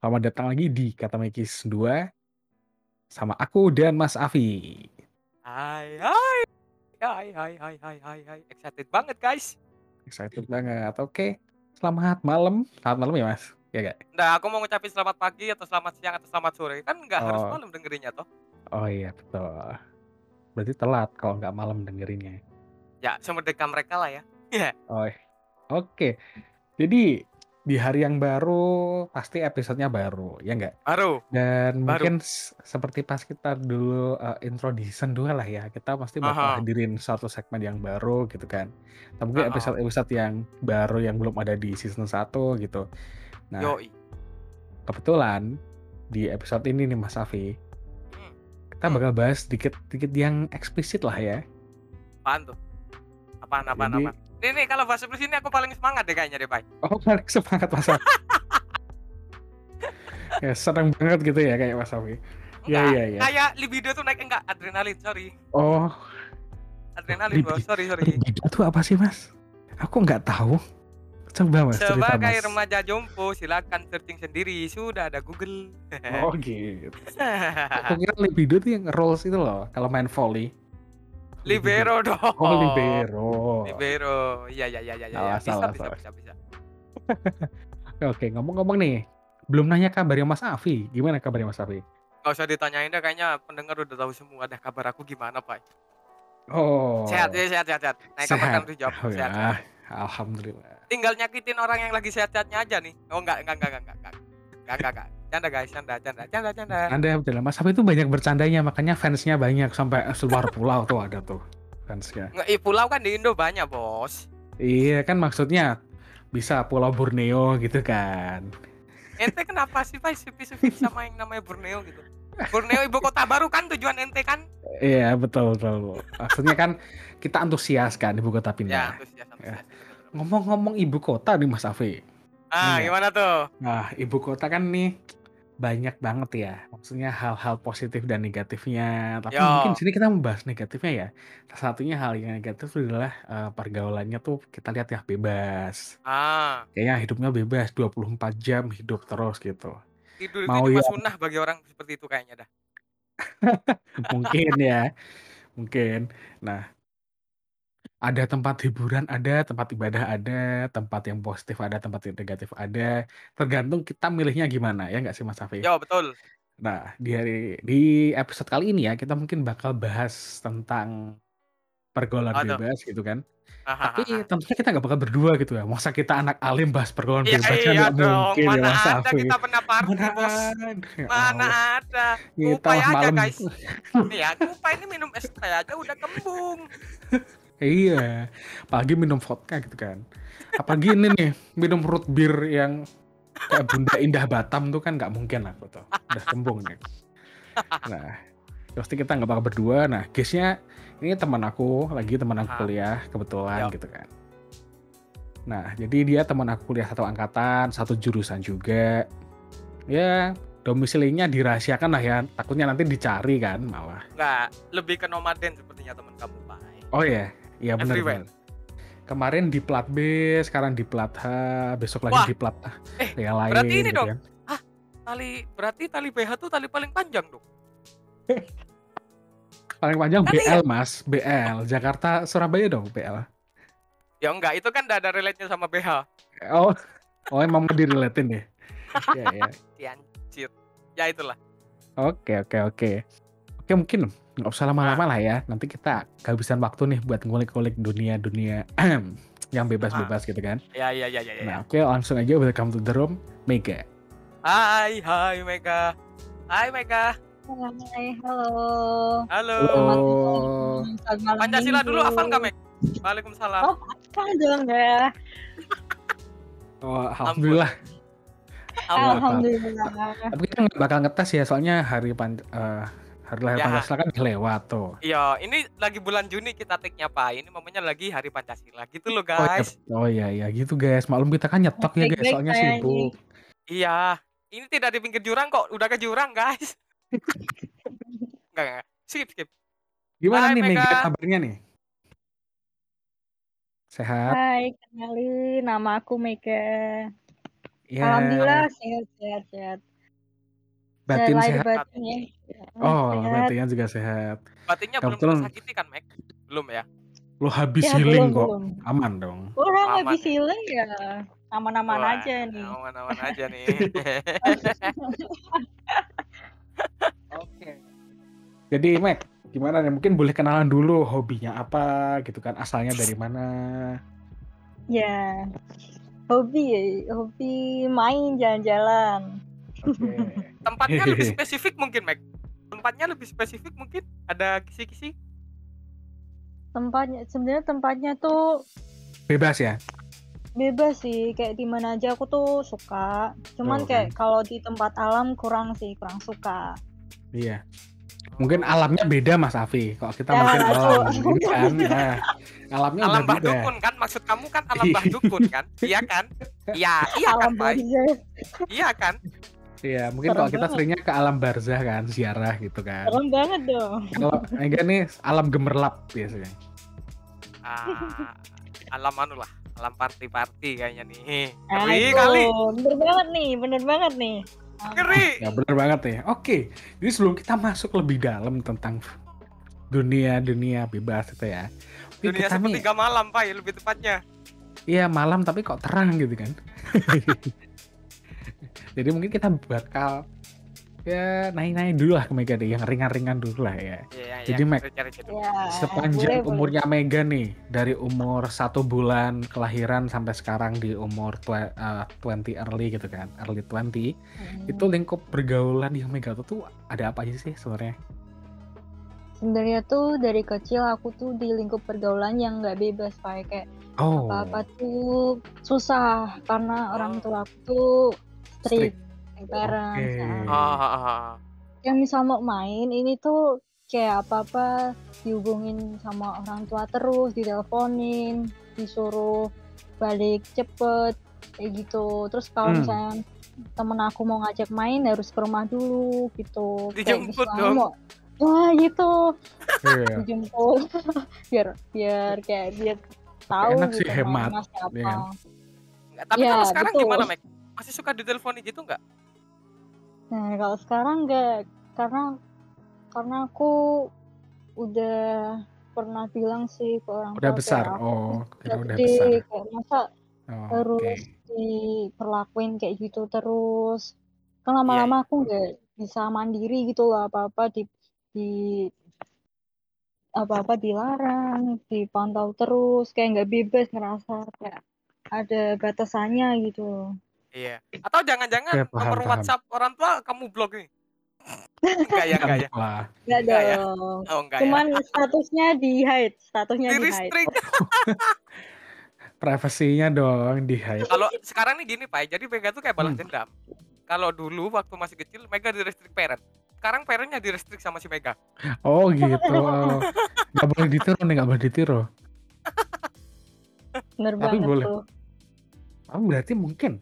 Selamat datang lagi di Kata Mekis 2 sama aku dan Mas Afi. Hai, hai, hai, hai, hai, hai, hai, hai, excited banget guys. Excited banget. Oke, selamat malam. Selamat malam ya Mas. Ya gak? Nah, aku mau ngucapin selamat pagi atau selamat siang atau selamat sore. Kan nggak harus Oh. malam dengerinnya toh. Oh iya betul. Berarti telat kalau nggak malam dengerinnya. Ya, semerdeka mereka lah ya. Iya. Oh, iya. oke. Jadi di hari yang baru pasti episodenya baru, ya nggak? Baru. Dan Baru. mungkin seperti pas kita dulu uh, intro di season 2 lah ya, kita pasti bakal Aha. hadirin suatu segmen yang baru gitu kan. Atau mungkin Aha. episode-episode yang baru yang belum ada di season 1 gitu. Nah, Yoi. kebetulan di episode ini nih Mas Afi, Hmm. kita Hmm. bakal bahas dikit-dikit yang eksplisit lah ya. Apaan tuh? Apaan, apaan, Jadi- apaan? Nih, nih, kalau bahasa plus ini aku paling semangat deh kayaknya deh, Pak. Oh, paling semangat Mas Afi. ya, senang banget gitu ya kayak Mas Afi. Iya, iya, iya. Kayak libido tuh naik enggak adrenalin, sorry. Oh, Adrenalin. Libido. Sorry, sorry. libido tuh apa sih Mas? Aku nggak tahu. Coba Mas cerita Sebagai Mas. remaja jompo, silakan searching sendiri. Sudah ada Google. Oh gitu. Aku kira libido tuh yang rolls itu loh. Kalau main volley. Libero dong. Oh libero. Libero. Iya iya iya iya iya. Bisa salah, bisa salah. bisa bisa. Oke ngomong-ngomong nih. Belum nanya kabarnya Mas Afi. Gimana kabarnya Mas Afi? Gak usah ditanyain deh kayaknya pendengar udah tahu semua dah kabar aku gimana, Pak. Oh. Sehat ya, sehat sehat sehat. Kabar Sehat. udah jawab Oh sehat. ya. sehat. Alhamdulillah. Tinggal nyakitin orang yang lagi sehat-sehatnya aja nih. Oh enggak enggak enggak enggak enggak. Enggak enggak enggak. Canda guys, canda canda canda canda. Anda betul Mas Afi itu banyak bercandanya. Makanya fansnya banyak sampai seluar pulau tuh ada tuh fansnya. Nggak, pulau kan di Indo banyak, Bos. Iya kan maksudnya bisa Pulau Borneo gitu kan. Ente kenapa sih, Pak, sepi-sepi sama yang namanya Borneo gitu? Borneo ibu kota baru kan tujuan ente kan? Iya betul betul. Maksudnya kan kita antusias kan ibu kota Ya, pindah. antusias, antusias. Ya. Ngomong-ngomong ibu kota nih Mas Afi. Ah, Iya. gimana tuh? Nah ibu kota kan nih banyak banget ya. Maksudnya hal-hal positif dan negatifnya. Tapi Yo. mungkin sini kita membahas negatifnya ya. Salah satunya hal yang negatif adalah eh, pergaulannya tuh kita lihat ya bebas. Ah, Kayaknya hidupnya bebas 24 jam hidup terus gitu. tidur Mau itu ya- sunnah bagi orang seperti itu kayaknya dah. mungkin ya mungkin nah ada tempat hiburan ada tempat ibadah ada tempat yang positif ada tempat yang negatif ada tergantung kita milihnya gimana ya nggak sih Mas Safi Yo, betul. nah di hari di episode kali ini ya kita mungkin bakal bahas tentang pergaulan tuh? bebas gitu kan Hahaha. tapi tentunya kita nggak bakal berdua gitu ya masa kita anak alim bahas pergaulan Iya, bebas kan iya nggak dong. mungkin ya Mana Mas ada kita pernah party, mana Bos. ada Ya Mana ada. kita Kupai aja, malam guys. Nih ya, kupai ini minum es teh aja udah kembung. Iya, apalagi minum vodka gitu kan. Apalagi ini nih, minum root beer yang kayak Bunda Indah Batam tuh kan nggak mungkin lah tuh. Udah kembung nih. Nah, pasti kita nggak bakal berdua. Nah, case-nya ini teman aku, lagi teman aku kuliah kebetulan Yo. gitu kan. Nah, jadi dia teman aku kuliah satu angkatan, satu jurusan juga. Ya, domisilinya dirahasiakan lah ya. Takutnya nanti dicari kan malah. Enggak, lebih ke nomaden sepertinya teman kamu, Pak. Oh iya, iya benar Everywhere. Kemarin di plat B, sekarang di plat H, besok lagi Wah. di plat A. Eh, yang lain. berarti ini gitu dong. kan. Tali berarti tali BH tuh tali paling panjang dong. Paling panjang Kan BL mas, BL Jakarta Surabaya dong BL. Ya enggak, itu kan enggak ada relate-nya sama BH. Oh, oh emang mau direlatin ya, ya. Ciancit. Ya itulah. Oke oke oke. Oke mungkin nggak usah lama-lama lah ya. Nanti kita kehabisan waktu nih buat ngulik-ngulik dunia-dunia yang bebas-bebas gitu kan. Ya ya ya ya ya. Nah oke langsung aja welcome to the room Mega. Hai, hai Mega. Hai Mega. Hai, halo. Halo. Halo. Pancasila minggu. dulu hafal nggak, Meg? Waalaikumsalam. Oh, Hafal dong ya. Oh, alhamdulillah. Alhamdulillah. Tapi kita nggak bakal ngetes ya, soalnya hari pan eh, hari lahir Ya. Pancasila kan lewat tuh. Iya, ini lagi bulan Juni kita take-nya, Pak. Ini momennya lagi Hari Pancasila gitu loh, Oh iya, guys. oh iya iya gitu guys. Maklum kita kan nyetok ya guys, soalnya sibuk. Iya. Ini tidak di pinggir jurang kok, udah ke jurang, guys. enggak, enggak. Skip, skip. Gimana Hai, nih Mega Mega. kabarnya nih? Sehat? Hai, kenalin nama aku Mega. Ya. Alhamdulillah sehat sehat sehat. Batin lahir sehat. batin ya. Oh, sehat. batinnya juga sehat. Batinnya belum Kebetulan- tersakiti kan, Mac? Belum ya? Lo habis Ya, healing belum, kok. belum. Aman dong. Orang Aman habis ya. healing ya. Aman-aman Wah, aja nih. Aman-aman aja nih. Oke. Jadi Mac, gimana nih? Mungkin boleh kenalan dulu hobinya apa gitu kan? Asalnya dari mana? Ya. Hobi ya, hobi main jalan-jalan. Oke. Tempatnya lebih spesifik mungkin, Mac. Tempatnya lebih spesifik mungkin. Ada kisi-kisi. Tempatnya sebenarnya tempatnya tuh Bebas ya? bebas sih, kayak di mana aja aku tuh suka. Cuman Oh, kayak kalau di tempat alam kurang sih, kurang suka. Iya. Mungkin alamnya beda Mas Afi. Kalau kita Ya, mungkin alam ini kan. Nah, alamnya alam udah Mbah beda. Dukun kan? Maksud kamu kan alam Mbah Dukun kan? Iya kan? Iya, iya kan, alam barzah. Iya kan? Iya, mungkin kalau kita banget. seringnya ke alam barzah kan, ziarah gitu kan. Serem banget dong. Kalau enggak nih alam gemerlap biasanya. Ah, alam anu lah, alam party-party kayaknya nih. Ngeri itu. kali, Bener banget nih, bener banget nih. ngeri. Ya bener banget ya. Oke, jadi sebelum kita masuk lebih dalam tentang dunia-dunia bebas itu ya. Dunia kita nih, sepertiga malam, Pak, ya lebih tepatnya. iya malam tapi kok terang gitu kan. jadi mungkin kita bakal ya naik-naik dulu lah ke Mega deh, yang ringan-ringan dulu lah ya. Iya, Jadi, Mac, cari-cari dulu. Ya, Sepanjang boleh, boleh. umurnya Mega nih, dari umur satu bulan kelahiran sampai sekarang di umur twe- eh, 20 early gitu kan, early 20, Hmm. itu lingkup pergaulan yang Mega tuh, tuh ada apa aja sih sebenarnya? Sebenarnya tuh dari kecil aku tuh di lingkup pergaulan yang nggak bebas, Pak. Kayak Oh, apa-apa tuh susah karena orang tua aku tuh strict, like parents. Oke. Nah, Ah, ah, ah, ah. yang misal mau main ini tuh kayak apa-apa dihubungin sama orang tua terus, diteleponin, disuruh balik cepet kayak gitu. Terus kalau Hmm. misalnya temen aku mau ngajak main harus ke rumah dulu gitu. Kayak Dijemput misalnya dong. mau- Wah gitu, Iya. dijemput biar biar kayak biar tahu enak sih, gitu hemat, mainnya siapa. ya kan? Tapi Iya, kalau sekarang betul. gimana, Mac? Masih suka diteleponin gitu nggak? Nah, kalau sekarang enggak karena karena aku udah pernah bilang sih ke orang Udah tua besar. kayak aku Oh, kira udah besar. kayak masa Oh, terus Oke. diperlakuin kayak gitu terus. Kan Iya, lama-lama aku nggak bisa mandiri gitu loh apa-apa di di apa-apa dilarang, dipantau terus, kayak nggak bebas ngerasa kayak ada batasannya gitu. Iya. Atau jangan-jangan paham, nomor paham. WhatsApp orang tua kamu blok nih? enggak ya, enggak ya. Enggak ya? dong. Oh, enggak Cuman statusnya di hide, statusnya ya. Di di hide. restrict. privasinya dong di hide. Kalau sekarang nih gini, Pak. Jadi Mega tuh kayak balas Hmm. dendam. Kalau dulu waktu masih kecil Mega di restrict parent. Sekarang parentnya di restrict sama si Mega. Oh gitu. Nggak boleh ditiru nih, nggak boleh ditiru. Bener Tapi banget boleh. tuh. Oh, berarti mungkin.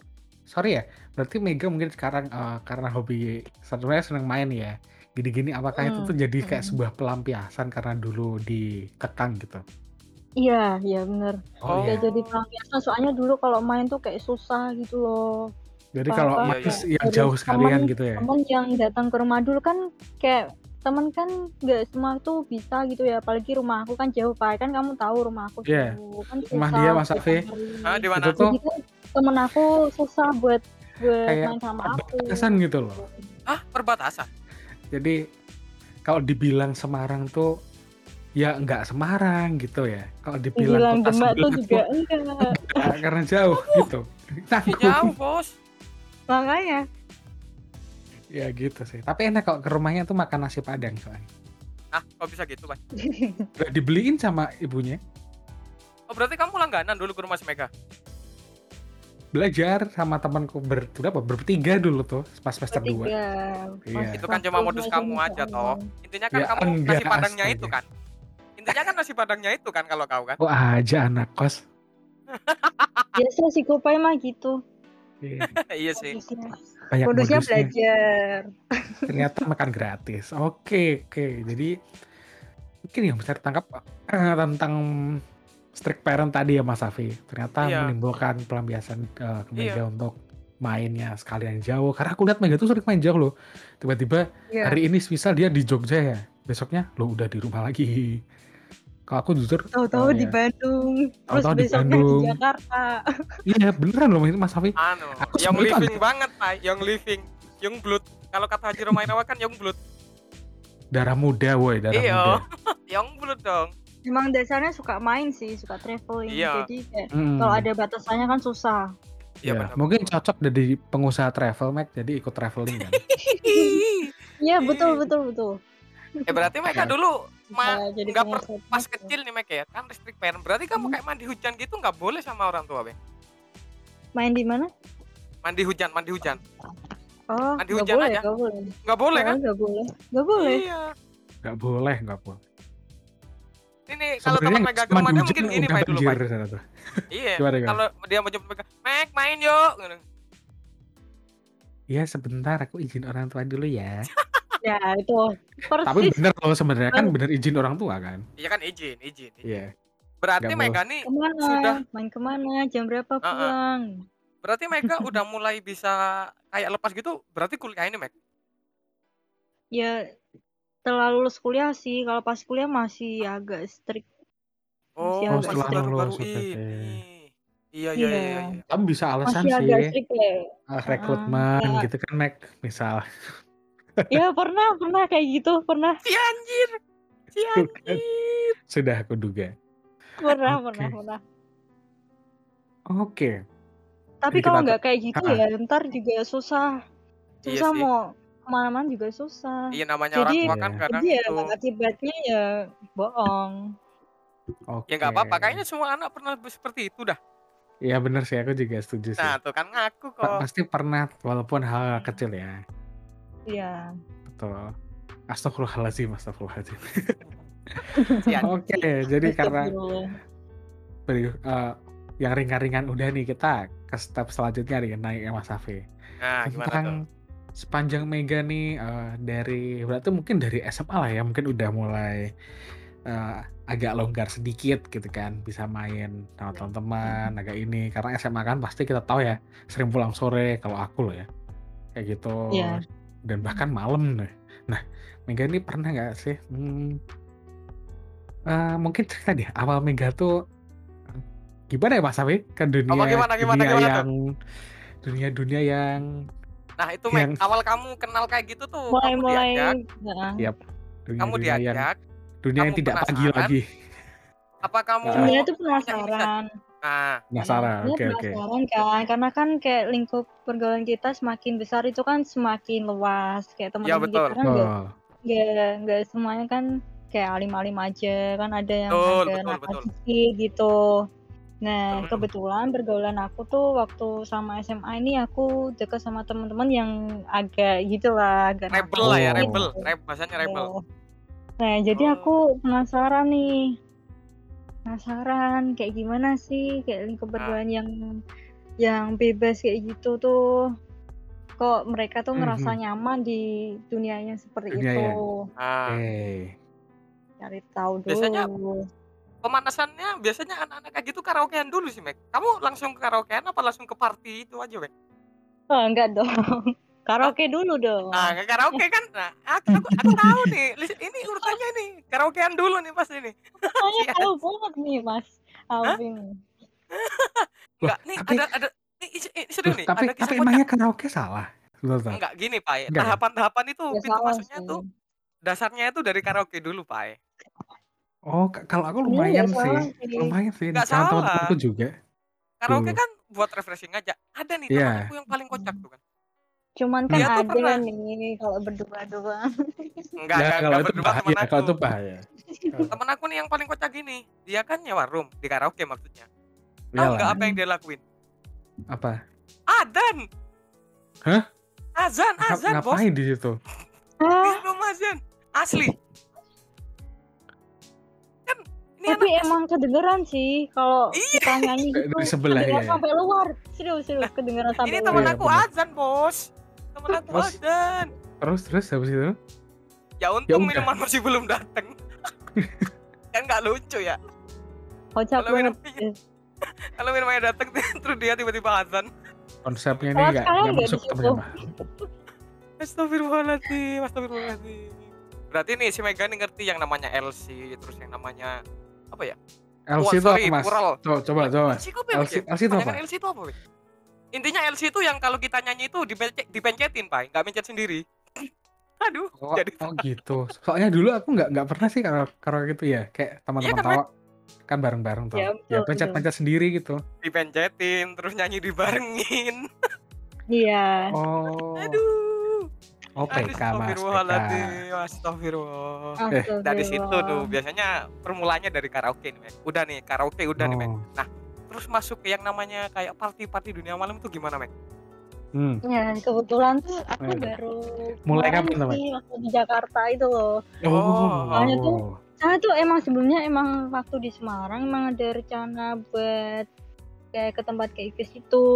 Sorry ya. Berarti Mega mungkin sekarang eh, karena hobi sebenarnya seneng main ya. Gini-gini apakah itu Hmm, tuh jadi kayak hmm. sebuah pelampiasan karena dulu dikekang gitu. Iya, iya bener. Oh. iya. Kayak jadi pelampiasan. Soalnya dulu kalau main tuh kayak susah gitu loh. Jadi kalau main kayak yang jauh sekalian temen- gitu ya. Temen yang datang ke rumah dulu kan kayak temen kan nggak semua tuh bisa gitu ya apalagi rumah aku kan jauh pak kan kamu tahu rumah aku Iya. jauh kan Rumah susah dia, Mas Afi. Ah, di mana? Itu tuh kan temen aku susah buat buat Kayak main sama aku perbatasan gitu loh. Ah, perbatasan. Jadi kalau dibilang Semarang tuh ya nggak Semarang gitu ya. Kalau dibilang bilang kota Demak tuh juga tuh enggak enggak, karena jauh gitu. Tanggung. jauh, Bos. makanya Ya gitu sih. Tapi enak kalau ke rumahnya tuh makan nasi padang soalnya. Ah, kok bisa gitu, Pak? Udah dibeliin sama ibunya. Oh, berarti kamu langganan dulu ke rumah si Mega. Belajar sama temanku ber, berapa? Bertiga dulu tuh pas semester 2. Bertiga. Iya. Itu kan cuma modus kamu aja toh. Intinya kan Ya, kamu enggak, nasi padangnya itu kan. Intinya kan nasi padangnya itu kan kalau kau kan. Kok aja anak kos. biasa sih Kopai mah gitu Iya, iya sih. Banyak modusnya modusnya. belajar Ternyata makan gratis. Oke, oke. Jadi mungkin yang bisa ditangkap eh, tentang strict parent tadi ya Mas Safi. Ternyata Iya. menimbulkan pelampiasan eh, ke meja untuk mainnya sekalian jauh karena aku lihat Mega tuh sering main jauh loh tiba-tiba Iya. hari ini misal dia di Jogja ya besoknya lo udah di rumah lagi kalau aku jujur Tahu-tahu eh, di Bandung, terus Tahu-tahu di besoknya Bandung. di Jakarta. iya beneran loh Mas Safi anu Aku young sebenarnya living banget pak young living young blood kalau kata Haji Romainawa kan young blood darah muda woi darah Iya. muda young blood dong Emang dasarnya suka main sih, suka traveling. Iya. Jadi kayak Hmm. kalau ada batasannya kan susah. Iya, Ya, mungkin cocok dari pengusaha travel Mac jadi ikut traveling kan Iya betul betul betul. eh berarti mereka dulu ma nggak per- pas travel. kecil nih mereka ya kan listrik parent berarti kamu Hmm. kayak mandi hujan gitu nggak boleh sama orang tua be Main di mana? mandi hujan mandi hujan Oh, Mandi nggak hujan boleh, aja. nggak boleh. nggak boleh kan Nggak boleh, nggak boleh. iya nggak boleh nggak boleh ini kalau teman mereka ke rumahnya mungkin gini udah pak dulu pak sana tuh. iya kalau dia mau jemput mereka Mek main yuk Gitu. Iya sebentar aku izin orang tua dulu ya. Ya itu Tapi persis bener loh sebenarnya kan bener izin orang tua kan. iya kan izin izin, izin. Iya. berarti Nggak mereka nih ke mana? sudah Main ke mana? Jam berapa pulang? berarti mereka udah mulai bisa kayak lepas gitu berarti kuliah ini Mek Ya setelah lulus kuliah sih. Kalau pas kuliah masih agak strict. oh Masih Oh, agak masih setelah strict. baru-baru lulus, ini iya iya iya, Iya. iya. Kamu bisa alasan Masih agak sih strict ya. ah, rekrutmen ya. gitu kan Mac misal. Ya pernah pernah kayak gitu pernah si anjir si anjir Sudah aku duga. pernah Oke. pernah pernah. Oke. Tapi Jadi kalau nggak kayak gitu Ah. ya, ntar juga susah. Iya Susah sih. mau ke mana-mana juga susah. iya namanya orang Jadi- tua kan Iya. kadang Jadi ya itu akibatnya ya bohong. Oke. ya nggak apa-apa kayaknya semua anak pernah seperti itu dah Iya bener sih aku juga setuju sih. nah tuh kan ngaku Pa- kok Pasti pernah walaupun hal kecil ya. Iya. Betul. Astagfirullahaladzim, astagfirullahaladzim. anjir Oke, jadi karena eh, yang ringan-ringan udah nih kita ke step selanjutnya nih naik ya Mas Safi. nah gimana tuh tentang sepanjang Mega nih eh, dari berarti mungkin dari SMA lah ya mungkin udah mulai eh, agak longgar sedikit gitu kan bisa main sama teman-teman agak ini karena SMA kan pasti kita tahu ya sering pulang sore kalau aku loh ya kayak gitu Iya. Dan bahkan malam nih nah Mega ini pernah nggak sih hmm, eh, mungkin cerita deh awal Mega tuh gimana ya Mas Safi ke dunia Apa gimana, gimana, dunia gimana yang dunia-dunia yang nah itu yang- Mek awal kamu kenal kayak gitu tuh Mulai kamu mulai diajak nah, Iya. dunia, kamu dunia yang diajak dunia yang kamu tidak pagi penasaran? lagi apa kamu sebenarnya tuh punya inisiatif? Penasaran. nah penasaran Sebenarnya oke oke penasaran kan, karena kan kayak lingkup pergaulan kita semakin besar itu kan semakin luas. Kayak teman-teman betul. kita kan nggak betul nggak nggak semuanya kan kayak alim-alim aja kan ada yang Betul, agak betul, nakal betul. dikit gitu. Nah Hmm. kebetulan pergaulan aku tuh waktu sama SMA ini aku deket sama teman-teman yang agak gitulah agak rebel lah ya Oh. rebel gitu. Reb, bahasanya rebel Nah jadi Oh. aku penasaran nih penasaran kayak gimana sih? Kayak Ah. lingkup pergaulan yang yang bebas kayak gitu tuh. Kok mereka tuh ngerasa Mhm. nyaman di dunianya seperti Dunia itu? nah oke. Cari tahu dulu. Biasanya pemanasannya biasanya anak-anak kayak gitu karaokean dulu sih Mek. Kamu langsung ke karaokean apa langsung ke party itu aja Mek? Oh, enggak dong karaoke dulu dong. Nah ke karaoke kan nah aku, aku, aku tahu nih list- ini urutannya nih karaokean dulu nih pas ini. Saya Iya. tahu banget nih mas Alvin. Enggak nih tapi- ada ada serius Loh, nih tapi ada tapi emangnya karaoke salah? Enggak gini Pak ya. Enggak tahapan-tahapan itu ya pintu masuknya sih. tuh dasarnya itu dari karaoke dulu Pak. Ya. oh k- kalau aku Iya, lumayan sih lumayan sih. Nggak sama salah. teman-temanku juga. Karaoke Dulu. kan buat refreshing aja. Ada nih Iya. teman aku yang paling kocak tuh kan cuman Dia kan tuh ada pernah- nih kalau berdua doang. Enggak ya enggak, kalau enggak itu berdua teman bahaya kalau itu aku bahaya. Temen aku nih yang paling kocak gini dia kan nyewa room di karaoke maksudnya. Tahu Iyalah. nggak apa yang dia lakuin? Apa? Adan Hah? azan Ngap- azan bos. ngapain di situ? Di room azan. Asli. Kan ini tapi anak emang kedengeran sih kalau Iya. kita nyanyi gitu. dari sebelah kedengeran ya? sampai luar. Serius serius kedengeran sampai ini luar. temen Iya, aku azan bos temen aku Terus? terus terus habis itu ya untung udah. minuman masih belum datang kan nggak lucu ya kocak Kalau banget minumnya- kalau minumannya datang terus dia tiba-tiba azan konsepnya ini nggak nggak masuk penyembah. Astagfirullahaladzim, astagfirullahaladzim. Berarti nih si Mega nih ngerti yang namanya LC, terus yang namanya apa ya? LC itu sorry, apa mas? plural. Coba coba coba mas. LC ya? LC ya? LC itu apa? Kepanjangan LC itu apa? Intinya LC itu yang kalau kita nyanyi itu dipencet, dipencetin, Pak, nggak mencet sendiri. Aduh, Oh, jadi oh gitu. Soalnya dulu aku nggak nggak pernah sih kalau kalau gitu ya. Kayak teman-teman Iya kan, tawa kan bareng-bareng tuh. Ya, Ya betul, pencet-pencet sendiri gitu. dipencetin, terus nyanyi dibarengin. Iya. Oh. Aduh. OPK mas. PK. Astagfirullah. Eh, Dari situ tuh biasanya permulanya dari karaoke nih, Mek. Udah nih, karaoke udah nih, Mek. Oh. Terus masuk ke yang namanya kayak party-party dunia malam itu gimana, Mek? Hmm. Ya, kebetulan tuh aku Eh, baru mulai kapan, teman? sih waktu di Jakarta itu loh. Oh. Soalnya tuh Saya tuh emang sebelumnya emang waktu di Semarang emang ada rencana buat kayak ke tempat kayak ke situ.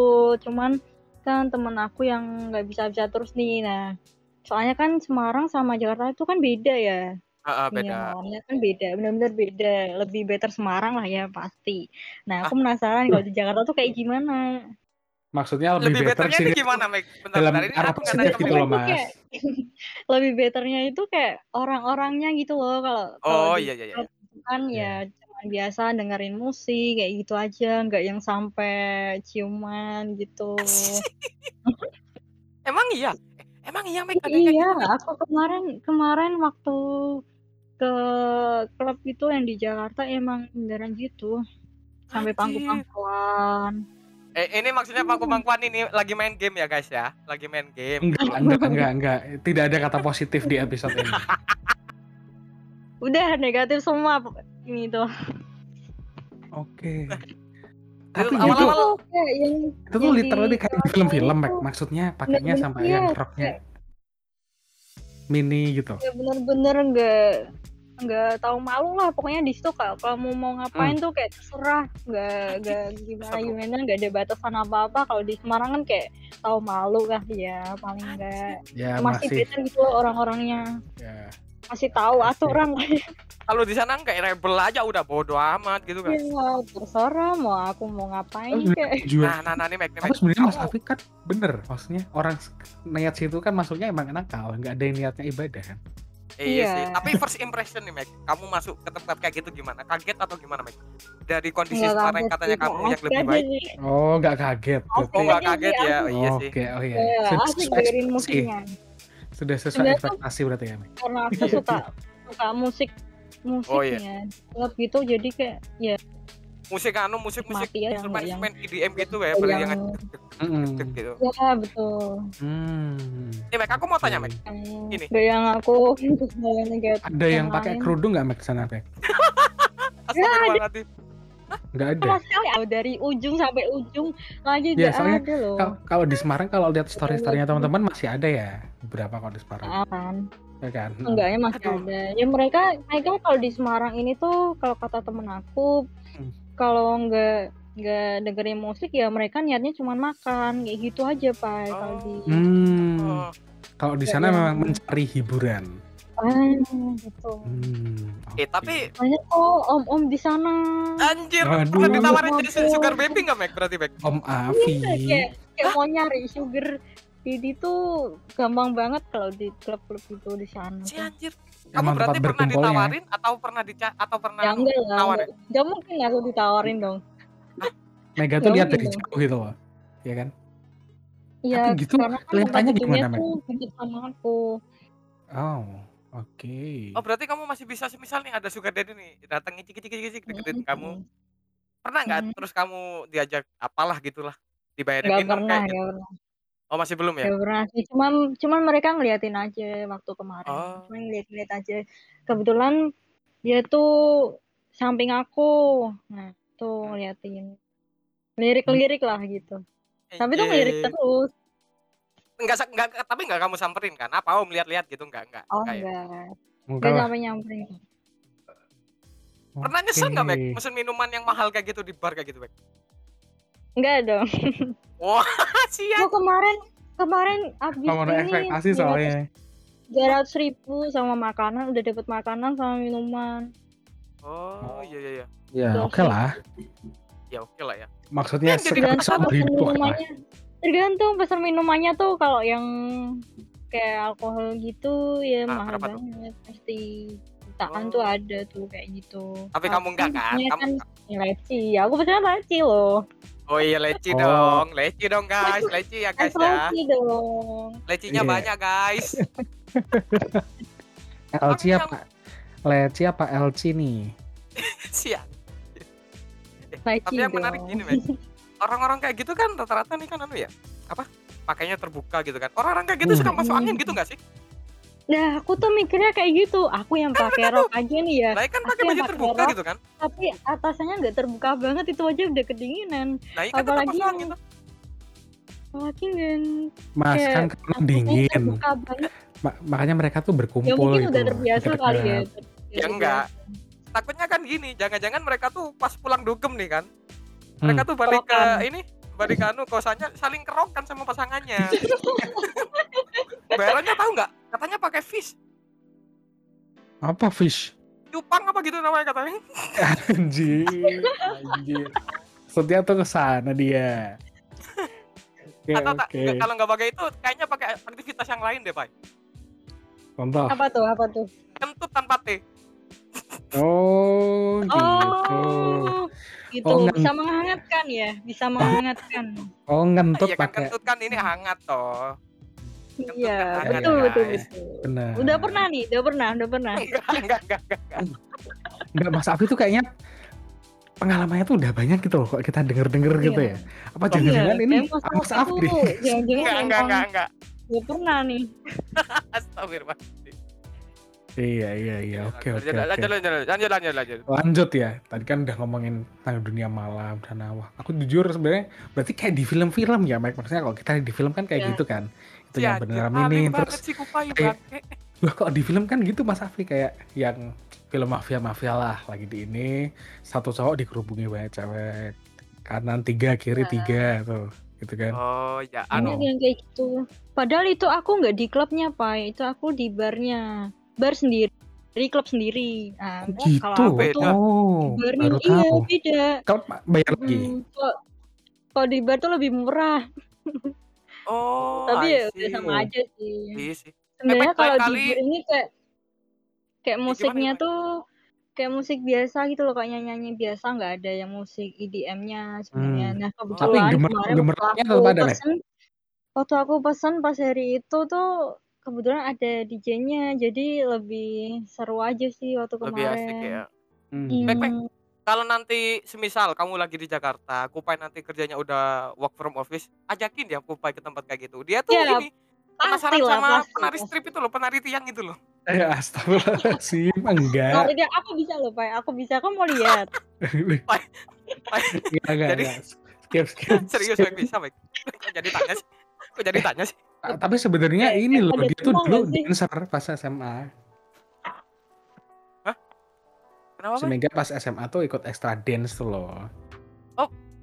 Cuman kan temen aku yang nggak bisa bisa terus nih. Nah, soalnya kan Semarang sama Jakarta itu kan beda ya. Ah, ah, Dunia beda. malamnya kan beda, benar-benar beda. Lebih better Semarang lah ya pasti. Nah, Ah. aku penasaran kalau di Jakarta tuh kayak gimana. Maksudnya lebih, Lebih better betternya sih ini gimana, Mek? Bentar, dalam. Ini arah aku nggak positif nangkep, gitu loh Itu mas. kayak lebih betternya itu kayak orang-orangnya gitu loh kalau kalau Oh, di iya, iya, iya. itu kan Iya. ya cuman biasa dengerin musik kayak gitu aja nggak yang sampai ciuman gitu Emang iya? Eh, Emang iya, Mek? Ada yang kayak iya gitu, aku kemarin kemarin waktu ke klub itu yang di Jakarta emang beneran gitu sampai pangku-pangkuan Eh, ini maksudnya Pak Kumangkuan ini lagi main game ya, guys ya? Lagi main game. Enggak, enggak, enggak, enggak. Tidak ada kata positif di episode ini. udah negatif semua ini tuh Oke. Itu Tapi awal-awal- itu, itu kayak yang itu tuh yang di literally kayak di film-film, Mek. Maksudnya pakainya bener-bener sampai iya, yang roknya mini gitu. ya bener-bener nggak nggak tahu malu lah pokoknya di situ kalau kamu mau ngapain Hmm. tuh kayak terserah nggak nggak gimana gimana nggak ada batasan apa apa kalau di Semarang kan kayak tahu malu lah ya paling enggak Ya masih masih. better gitu loh orang-orangnya Ya. masih tahu aturan lah Kalau di sana kayak rebel aja udah bodo amat gitu kan. ya terserah mau aku mau ngapain Oh, kayak Juga. Nah, nah, nah, nih, Tapi Mek. sebenarnya Mas Afif kan bener, maksudnya orang niat situ kan masuknya emang nakal, nggak ada yang niatnya ibadah kan. Iya Iya. sih. Tapi first impression nih, Mek. Kamu masuk ke tempat kayak gitu gimana? Kaget atau gimana, Mek? Dari kondisi nggak sekarang kaget katanya kamu yang lebih baik. Oh, nggak kaget. Oh, nggak kaget ya? asik. Oh, iya sih. Oke, oh iya. Ya, Sudah dengerin musiknya Sudah sesuai ekspektasi berarti ya, Mek. karena aku suka suka musik Oh, iya. musiknya klub gitu jadi kayak ya Musik anu, musik musik ya, instrumen yang- instrumen EDM gitu ya, beli yang ngedek gitu. ya betul Hmm. Nih, Mek, aku mau tanya, Mek. yang Ini. kayak yang aku Ada yang pakai kerudung nggak Mek sana, Mek? Astagfirullahaladzim. Nggak ada. sama sekali oh, dari ujung sampai ujung lagi Ya, nggak soalnya ada loh Kal- Kalau di Semarang kalau lihat story-storynya teman-teman masih ada ya beberapa kalau di Semarang, aman ya kan? enggaknya masih Aduh. ada ya mereka mereka kalau di Semarang ini tuh kalau kata temen aku. Kalau nggak nggak dengerin musik ya mereka niatnya cuma makan kayak gitu aja pak kalau di Hmm. Oh, Kalau di Nggak sana yang- memang mencari hiburan. ah gitu Hmm. Eh, oke. tapi banyak kok om-om di sana anjir, Aduh. pernah ditawarin jadi sugar baby nggak, Mek? Berarti, Mek? Om Afi. kayak kayak mau nyari sugar jadi tuh gampang banget kalau di klub-klub itu di sana Si anjir. Kamu Emang berarti pernah ditawarin atau pernah dica atau pernah ya enggak lah tawarin? enggak, enggak mungkin aku ditawarin dong Mega tuh Nggak lihat dari jauh gitu loh. Ya kan? Iya, Tapi gitu karena kan kelihatannya gimana, sama aku. Oh, oke. Oh, berarti kamu masih bisa semisal nih ada sugar daddy nih, datang ngicik-ngicik deketin Mm-mm. kamu. Pernah nggak Mm. terus kamu diajak apalah gitulah, dibayarin minum pernah, kayak gitu? nggak pernah, Oh, masih belum ya? nggak pernah sih. Cuman, cuman mereka ngeliatin aja waktu kemarin. Oh. Cuman ngeliat-ngeliat aja. Kebetulan dia tuh samping aku. Nah, tuh ngeliatin. Lirik-lirik lah gitu. Tapi tuh ngelirik Anjir. terus. Enggak, enggak, tapi enggak kamu samperin kan? Apa om lihat-lihat gitu enggak? Enggak. Oh, enggak ya? enggak. Enggak Enggak lah. sampai nyamperin. Pernah nyesel enggak, Mek? Oke. Mesen minuman yang mahal kayak gitu di bar kayak gitu, Mek? Enggak dong. Wah, sian. Gua kemarin, kemarin abis Kamu ekspektasi soalnya. 300 ribu sama makanan, udah dapet makanan sama minuman. Oh, iya iya iya. Ya, oke sih. lah. Ya oke lah ya. Maksudnya Kan seumur sama lah. minumannya, tergantung pesan minumannya tuh kalau yang kayak alkohol gitu ya Ah, mahal berapa tuh? banget pasti jutaan Oh. tuh ada tuh kayak gitu Tapi kamu enggak kan? Kamu kan leci aku pesan leci loh Oh iya leci Oh. dong, leci dong guys, leci ya guys es ya. leci dong Lecinya Iya. banyak guys. LC apa? Leci apa LC nih? Siap. leci Tapi yang menarik dong. gini, men. Orang-orang kayak gitu kan rata-rata nih kan anu ya. Apa? Pakainya terbuka gitu kan. Orang-orang kayak gitu Hmm. suka masuk angin gitu nggak sih? Nah, aku tuh mikirnya kayak gitu. Aku yang pakai rok aja nih ya. Lah kan Aku pakai yang baju pakai terbuka rok. gitu kan. Tapi atasannya nggak terbuka banget itu aja udah kedinginan. Nah, kan tetap Apalagi yang angin tuh. Apalagi yang Mas Kayak kan karena dingin. Ma- makanya mereka tuh Ya berkumpul mungkin gitu. udah terbiasa kali ya. Ya enggak. Takutnya kan gini, jangan-jangan mereka tuh pas pulang dugem nih kan. Mereka Hmm. tuh balik ke ini, balik ke anu kosannya saling kerokan sama pasangannya. Bayarannya tahu nggak? Katanya pakai fish. Apa fish? Cupang apa gitu namanya katanya. Anjir. Anjir. Setia tuh ke sana dia. Oke, Atau nggak- kalau nggak pakai itu kayaknya pakai aktivitas yang lain deh, Pak. Contoh. Apa tuh? Apa tuh? Kentut tanpa T. Oh, gitu. Oh, gitu. Oh, bisa menghangatkan ya, bisa menghangatkan. Oh, ngentut Iya kan pakai kentut kan ini hangat toh. Iya, hangat, betul, betul, betul. benar. Udah pernah nih, udah pernah, udah pernah. Enggak, enggak, enggak, enggak, enggak. Enggak, Mas Afi tuh kayaknya pengalamannya tuh udah banyak gitu loh kok kita denger-denger gitu Iya. ya. Apa jangan-jangan Iya, ini Mas Mas Afi Jangan-jangan Enggak, enggak, enggak, enggak. udah pernah nih. Astagfirullah. Iya, iya, iya. Oke, oke, Lanjut, oke. lanjut, lanjut, lanjut, lanjut, lanjut. Lanjut ya. Tadi kan udah ngomongin tentang dunia malam dan wah, aku jujur sebenarnya berarti kayak di film-film ya, Mike. Maksudnya kalau kita di film kan kayak Iya. gitu kan. Itu Si yang beneran ini terus sih Kupai, kayak- bangke. Wah kok di film kan gitu Mas Afi kayak yang film mafia-mafia lah lagi di ini satu cowok dikerubungi banyak cewek kanan tiga kiri Nah. tiga tuh gitu kan Oh, ya Banyak anu. yang kayak gitu. Padahal itu aku nggak di klubnya, Pak. Itu aku di barnya. Bar sendiri, di klub sendiri. Nah, Oh, gitu kalau aku tuh oh di barnya baru iya tahu beda. kalau bayar lagi Hmm, kok kalau di bar tuh lebih murah. Oh, Tapi ya udah sama aja sih. Iya sih. Sebenarnya kalau di kali- bar ini kayak kayak gimana, musiknya gimana? tuh kayak musik biasa gitu loh, kayak nyanyi-nyanyi biasa nggak ada yang musik EDM-nya sebenarnya. Hmm. Nah, tapi kebetulan gemer kemarin waktu tetap aku pesen waktu aku pesen pas hari itu tuh kebetulan ada DJ-nya jadi lebih seru aja sih waktu Lebih asik kemarin. ya. Hmm. Baik, baik. Hmm, Kalau nanti semisal kamu lagi di Jakarta, Kupai nanti kerjanya udah work from office, ajakin dia Kupai ke tempat kayak gitu. Dia tuh Ya, ini penasaran lah, sama pasti, penari strip itu loh, penari tiang itu loh. eh astagfirullahaladzim Nah, enggak ini aku bisa loh, Pak. Aku bisa. Kamu mau lihat? Enggak, Jadi- enggak. skip skip Serius baik bisa baik. Kok jadi tanya sih? Kok jadi tanya sih? Ta- tapi sebenarnya ini loh dia tuh semua dulu dancer pas SMA Kenapa? si Bay? Mega pas SMA tuh ikut extra dance tuh loh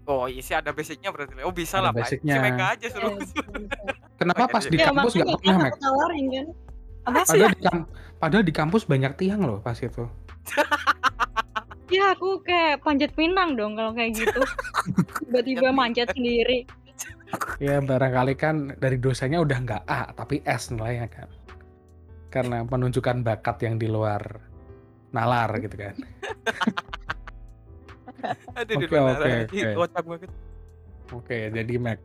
Oh, isi ada basicnya berarti. Oh, bisa Ada lah, Pak. Si basicnya. Mega aja suruh. bisa, bisa. kenapa Oh, pas di Ya, kampus nggak pernah Meg tawarin kan. Apa? padahal di, padahal di kampus banyak tiang loh pas itu Ya, aku kayak panjat pinang dong kalau kayak gitu. Tiba-tiba manjat sendiri. Ya barangkali kan dari dosanya udah nggak A tapi S nilainya kan. Karena menunjukkan bakat yang di luar nalar gitu kan. Oke, oke, oke. Jadi Mac.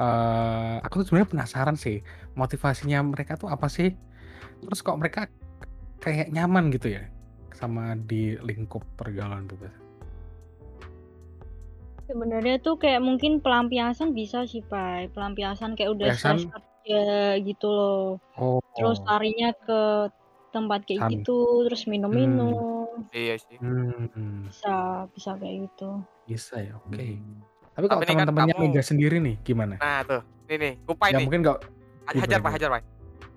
eh aku tuh sebenarnya penasaran sih motivasinya mereka tuh apa sih? Terus kok mereka kayak nyaman gitu ya sama di lingkup pergaulan bebas. Sebenarnya tuh kayak mungkin pelampiasan bisa sih, Pak. Pelampiasan kayak udah stres kerja gitu loh. Oh, Terus larinya ke tempat kayak San. gitu, terus minum-minum. Iya sih. hmm, Bisa, bisa kayak gitu. bisa ya. Oke. Tapi kalau Tapi ini kan teman-temannya kamu- Mega sendiri nih gimana? Nah, tuh. Ini nih, Kupai Ya nih. mungkin nggak Hajar, Pak, hajar, Pak.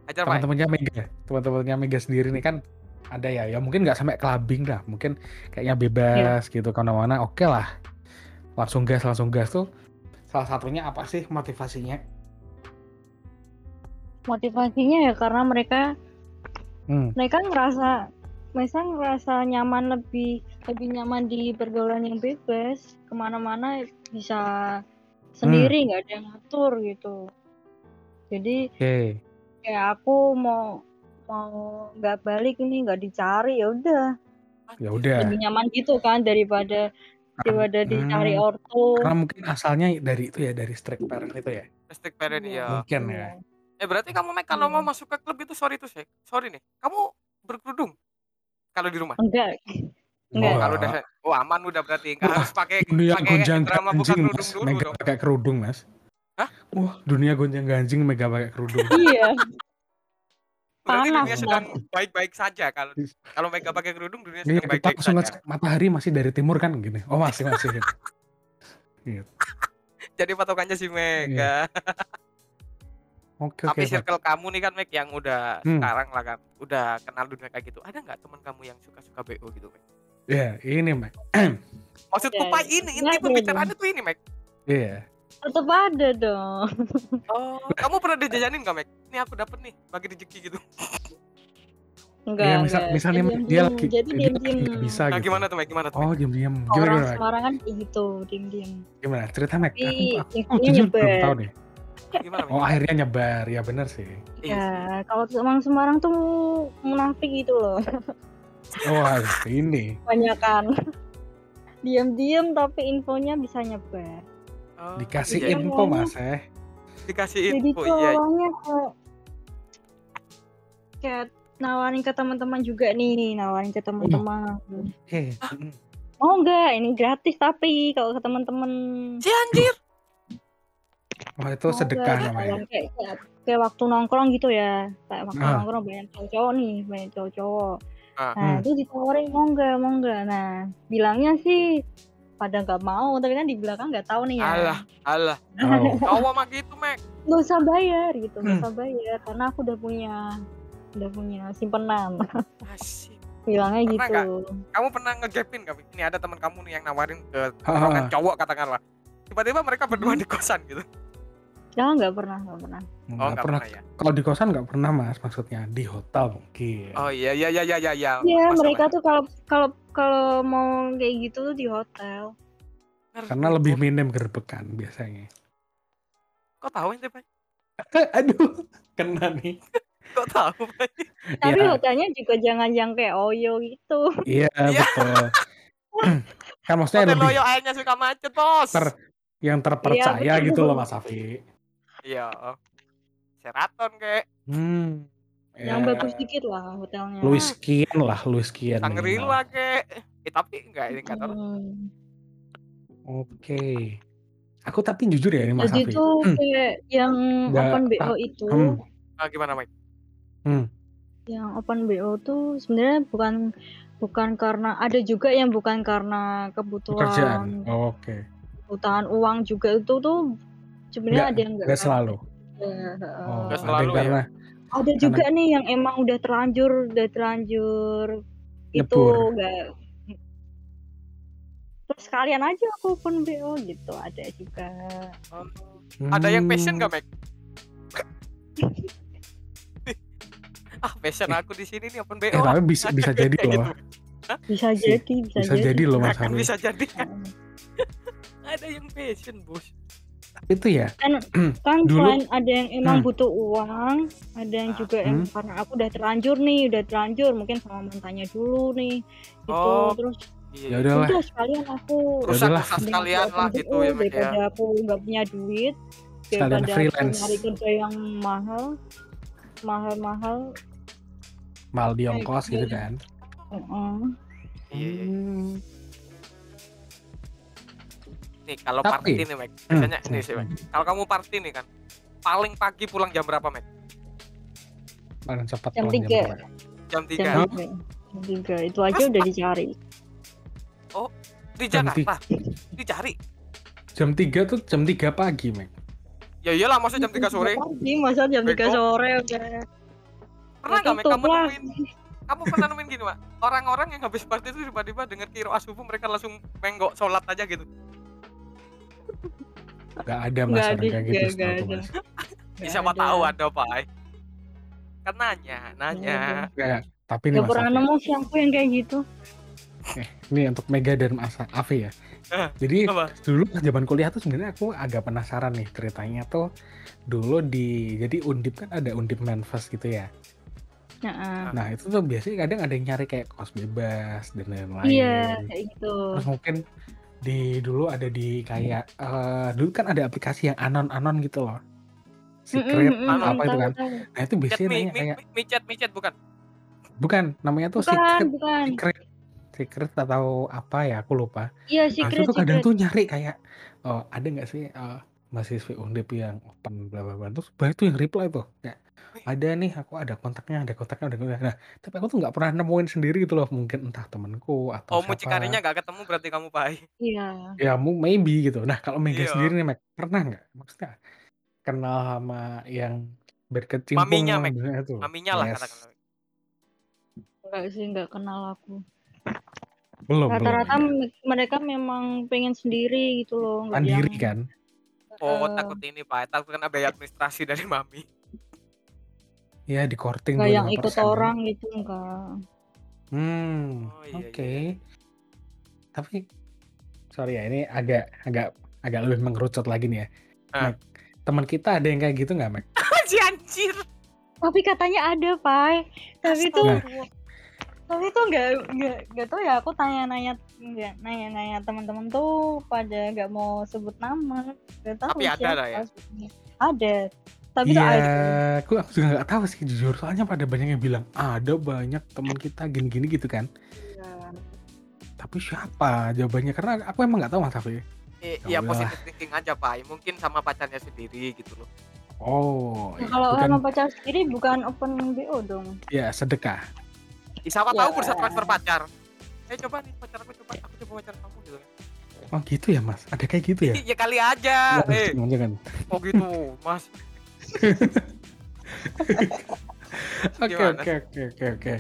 Hajar, Pak. teman-temannya Mega, teman-temannya Mega sendiri nih kan ada ya, ya mungkin nggak sampai clubbing lah, mungkin kayaknya bebas gitu ke mana-mana, oke lah, langsung gas langsung gas tuh salah satunya apa sih motivasinya? Motivasinya ya karena mereka Hmm, mereka ngerasa mereka ngerasa nyaman lebih lebih nyaman di pergaulan yang bebas ke mana-mana bisa sendiri nggak ada yang ngatur gitu jadi Oke. kayak aku mau mau nggak balik ini nggak dicari ya udah Ya udah. lebih nyaman gitu kan daripada daripada dicari Hmm, ortu Karena mungkin asalnya dari itu ya dari strict parent itu ya. Strict parent Iya. ya. Mungkin ya. Eh berarti kamu Mek kalau Iya. mau masuk ke klub itu sorry tuh sih. Sorry nih. Kamu berkerudung kalau di rumah. enggak Enggak. Oh, kalau udah oh aman udah berarti nggak Wah, harus pakai dunia pakai gonjang drama buka kerudung mas dulu mega pakai kerudung mas Hah? wah dunia gonjang ganjing mega pakai kerudung iya Berarti Panas, dunia sedang baik-baik saja kalau kalau Mega pakai kerudung dunia Iya, sedang kita baik-baik saja. ngecek matahari masih dari timur kan gini oh masih masih Gitu. Jadi patokannya si Mega. oke oke Tapi Pak. circle kamu nih kan Meg yang udah Hmm. sekarang lah kan, udah kenal dunia kayak gitu. Ada nggak teman kamu yang suka-suka BO gitu, Meg? ya ini Mek. Maksudku Ya, Pak ini inti ya, pembicaraannya tuh ini, Meg. iya tetap ada dong. Oh, kamu pernah dijajanin nggak, Meg? Ini aku dapet nih, bagi rezeki gitu. enggak Iya, misal- enggak. misalnya Diam-diam. dia lagi jadi dia diam lagi diam nggak bisa Nah, gitu. gimana tuh, Meg? Gimana tuh, Meg? oh diam diam gimana orang gimana Mek? Semarang kan kayak gitu diam diam gimana? Cerita Mek Tapi aku, aku, aku infonya jujur belum nyebar. tahu nih. Gimana, oh akhirnya nyebar. Ya bener sih. Iya ya kalau emang Semarang tuh munafik gitu loh. Oh ini. Banyak kan diam-diam tapi infonya bisa nyebar Oh, dikasih iya, info mas eh dikasih jadi info, tuh iya. awalnya kayak kayak nawarin ke teman-teman juga nih nawarin ke teman-teman oke mm. mau nggak ini gratis tapi kalau ke teman-teman Si anjir. oh itu Mau sedekah nggak? namanya Kayak, kayak, kayak, kayak waktu nongkrong gitu ya kayak waktu Ah. nongkrong banyak cowok-cowok nih banyak cowok-cowok Ah. nah Hmm. itu ditawarin mau nggak mau nggak nah bilangnya sih pada nggak mau tapi kan di belakang nggak tahu nih ya Alah, alah. oh Cowok mah gitu, Meg. nggak usah bayar gitu nggak Hmm. usah bayar karena aku udah punya udah punya simpenan Asik. bilangnya Pernah gitu nggak? Kamu pernah ngegapin gak? Ini ada teman kamu nih yang nawarin ke cowok katakanlah. Tiba-tiba mereka berdua di kosan gitu. Ya nggak pernah nggak pernah Oh, nggak enggak pernah pernah ya. kalau di kosan nggak pernah mas maksudnya di hotel mungkin Oh iya iya iya iya iya. iya. Iya Masalah. mereka tuh kalau kalau kalau mau kayak gitu tuh di hotel karena lebih minim gerbekan biasanya Kok tahu ente, Pak? aduh kena nih Kok tahu, Pak? tapi Iya. hotelnya juga jangan yang kayak Oyo gitu iya Iya. betul kan maksudnya Hotel lebih Loyo airnya suka macet, Bos. ter yang terpercaya betul. gitu loh mas Afi Iya. Sheraton kayak hmm yang ya, bagus dikit lah hotelnya Louis Kian lah Louis Kian minimal. Shangri-La kayak. Eh tapi enggak ini enggak tahu. Hmm. oke aku tapi jujur ya ini mas jadi Afi tuh Hmm, kayak yang Nggak, open BO tak- itu hmm, Ah, gimana, Mike? yang open BO tuh sebenarnya bukan bukan karena ada juga yang bukan karena pekerjaan kebutuhan Oh, oke kebutuhan uang juga itu tuh sebenarnya Nggak- ada yang enggak nggak selalu Ya, heeh. oh Nggak ada selalu ya. karena ada juga nih yang emang udah terlanjur udah terlanjur itu enggak terus sekalian aja aku open BO gitu ada juga Ada yang passion Hmm, enggak, Mike? ah, passion aku di sini nih open BO. eh tapi bisa bisa jadi loh gitu. bisa jadi bisa, bisa jadi loh mas bisa jadi kan. Ada yang passion, Bos. Itu ya kan kan Dulu- selain ada yang emang Hmm. butuh uang ada yang juga yang Hmm. karena aku udah terlanjur nih udah terlanjur mungkin sama mantannya dulu nih gitu Oh, terus Iya. ya udah sekalian aku Ya mending sekalian aku lah gitu ya, ya. daripada aku nggak punya duit Sekalian daripada freelance. nyari kerja yang mahal mahal-mahal mal di ongkos gitu gitu. kan Heeh. Iya, iya. iya. Hmm. Nih, kalau Tapi- party nih, Mike. Hmm, Biasanya nih sih, Mike. Kalau kamu party nih kan, paling pagi pulang jam berapa, Mike? paling cepat Jam tiga. Jam 3 jam tiga jam tiga itu aja udah dicari di Jam Jakarta. Dicari. jam 3 tuh jam 3 pagi Mek Ya iyalah, masa jam 3 sore. pagi masa jam tiga sore udah Pernah nggak, tutup kamu nemuin kamu pernah nemuin gini, Mak? Orang-orang yang habis party itu tiba-tiba denger kiro subuh mereka langsung menggok sholat aja gitu. Nggak ada mas orang kayak gitu setahu ada. mas Ya, siapa tahu ada, Pak. Kan nanya, nanya. Kayak, tapi nih Gak mas pernah nemu sih aku yang kayak gitu Eh, ini untuk Mega dan Mas Afi ya. Eh, Jadi apa? dulu pas zaman kuliah tuh sebenarnya aku agak penasaran nih ceritanya tuh dulu di jadi Undip kan ada Undip Manfest gitu ya. Nah, Nah itu tuh biasanya kadang ada yang nyari kayak kos bebas dan lain-lain. iya kayak gitu. Terus mungkin di dulu ada di kayak eh, dulu kan ada aplikasi yang anon-anon gitu loh. Secret Mm, mm, mm, apa itu kan. Nah itu biasanya mi, kayak mi, mi chat, mi chat bukan? bukan namanya tuh Bukan, secret bukan. secret secret atau apa ya aku lupa. Iya Nah, itu secret tuh kadang secret. tuh nyari kayak oh, ada nggak sih eh, mahasiswa Undip yang open bla bla bla terus banyak tuh yang reply tuh kayak ada nih aku ada kontaknya ada kontaknya ada kontaknya nah tapi aku tuh nggak pernah nemuin sendiri gitu loh mungkin entah temenku atau Oh, mucikarinya siapa nggak ketemu berarti kamu pai. Iya. ya mu maybe gitu nah kalau Mega Iya. sendiri nih Meg pernah nggak maksudnya kenal sama yang berkecimpung Maminya, dunia itu Maminya lah Yes. katakanlah. Enggak sih, enggak kenal aku. belum Rata-rata me- mereka memang pengen sendiri gitu loh, enggak yang mandiri kan Oh, eh, takut ini Pak. Takut kena biaya administrasi dari mami. Ya di courting enggak yang 25% ikut orang gitu enggak. Hmm, Oh, iya, oke. iya. Tapi sorry ya, ini agak agak agak lebih mengerucut lagi nih ya. Ah. Meg, teman kita ada yang kayak gitu nggak, Meg? si anjir. Tapi katanya ada, Pai. Tapi itu Astagfirullah. tapi itu enggak enggak enggak tahu ya aku tanya-nanya enggak nanya-nanya teman-teman tuh pada enggak mau sebut nama. Enggak tahu Tapi ada siapa lah ya? Ada. Tapi itu Iya, ada. aku, aku juga nggak tahu sih jujur. Soalnya pada banyak yang bilang ada banyak teman kita gini-gini gitu kan. Tapi siapa jawabannya? Karena aku emang nggak tahu Mas Afi. Eh, Ya ya udahlah. positif thinking aja Pak. Mungkin sama pacarnya sendiri gitu loh. Oh, Nah, iya. kalau bukan sama pacar sendiri bukan open BO dong. ya sedekah. Ih, siapa Ya. tahu bursa transfer pacar. Eh coba nih pacar aku coba aku coba pacar kamu gitu kan. Oh gitu ya Mas? Ada kayak gitu ya? ya kali aja. Jangan, Eh, jangan, jangan. oh gitu, Mas. Oke oke oke oke oke.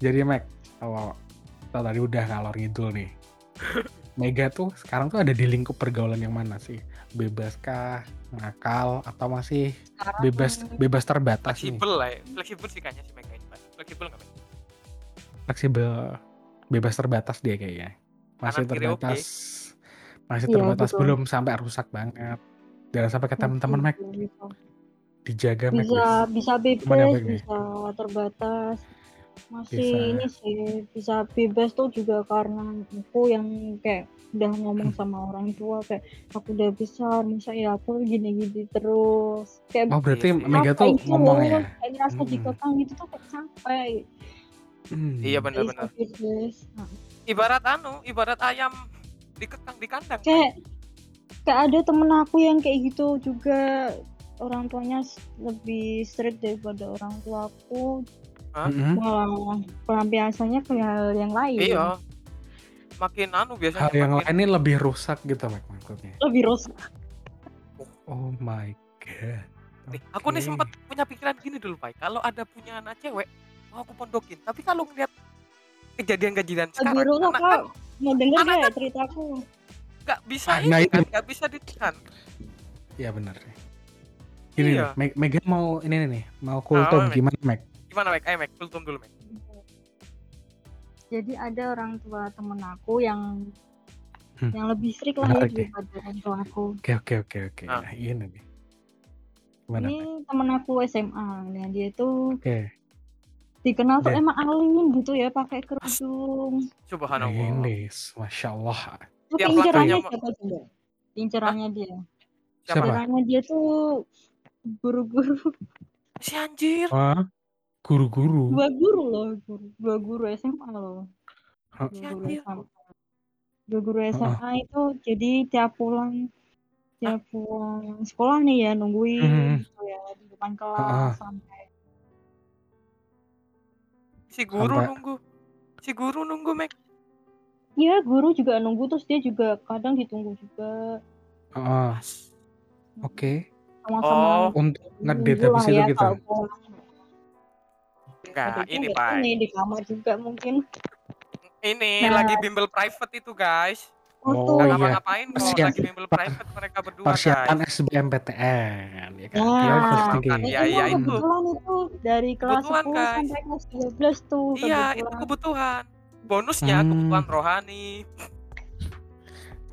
Jadi Mac, kalau kita tadi udah ngalor ngidul nih. Mega tuh sekarang tuh ada di lingkup pergaulan yang mana sih? Bebaskah, nakal, atau masih Sekarang bebas bebas terbatas nih? Fleksibel lah ya. Fleksibel sih kayaknya si Mega ini, Pak. Fleksibel nggak, Meg? Fleksibel, bebas terbatas dia kayaknya. Masih Kanan kiri terbatas, masih Iya, terbatas betul. belum sampai rusak banget. Jangan sampai ke teman-teman Mac bisa dijaga Mac. bisa, bisa bebas, bisa terbatas. Masih Bisa. ini sih bisa bebas tuh juga karena aku yang kayak udah ngomong sama orang tua kayak aku udah besar masa ya aku gini-gini terus kayak Oh berarti Iya. Mega tuh itu ngomong ya? kayak ngerasa Hmm. dikekang gitu tuh kayak capek Hmm. Iya benar-benar. Ibarat anu, ibarat ayam dikekang di kandang. kayak kayak ada temen aku yang kayak gitu juga orang tuanya lebih strict daripada orang tua aku Mm-mm. malah pelampiasannya ke hal yang lain Iya. Makin anu biasanya Hal yang makin lain ini lebih rusak gitu Mac maksudnya. lebih rusak Oh my god. Nih, aku nih sempat punya pikiran gini dulu, Pak. Kalau ada punya anak cewek, mau aku pondokin. Tapi kalau ngeliat kejadian-kejadian lebih sekarang, rusak anak kak kan mau denger anak gak kan- ceritaku nggak bisa Ah, ini nah kan, itu. nggak bisa ditahan. Iya benar. Gini Iya. nih, Meg- Mega mau ini nih, nih, mau kultum Meg? gimana Meg? Gimana, Mek? Ayo, Mek, kultum dulu, Mek. jadi ada orang tua temen aku yang Hmm. yang lebih strict lah ya nih. daripada orang tua aku Oke oke oke oke. Ah. Nah, ini nih. Gimana? ini Meg? temen aku SMA dan dia itu Oke. dikenal tuh emang alim gitu ya pakai kerudung Subhanallah. Ini, masya Allah. Terus Tiap incerannya latarnya, siapa coba incerannya dia Siapa? incerannya dia tuh guru-guru Si anjir. Wah, guru-guru. dua guru loh guru dua guru SMA loh dua Si guru anjir. SMA dua guru SMA itu jadi tiap pulang tiap pulang sekolah nih ya nungguin Hmm. gitu ya di depan kelas Ah. sampai Si guru Sampai- nunggu. Si guru nunggu, Mek. Ya guru juga nunggu terus dia juga kadang ditunggu juga Ah, Oke. sama-sama Oh, Untuk ngedate nunggu habis itu ya gitu. enggak, ini, Pak. ini di kamar juga mungkin Ini Nah. lagi bimbel private itu, guys. Oh, Nggak iya. ngapa-ngapain kok Persiapan- lagi bimbel private mereka berdua, Persiapan guys. SBMPTN, ya kan? Ya. Dia first thinking. Iya, Itu iya, itu. kebetulan itu dari kelas Kebetulan, 10 guys. sampai kelas 12 tuh Iya, itu kebutuhan. Bonusnya Hmm. kebutuhan rohani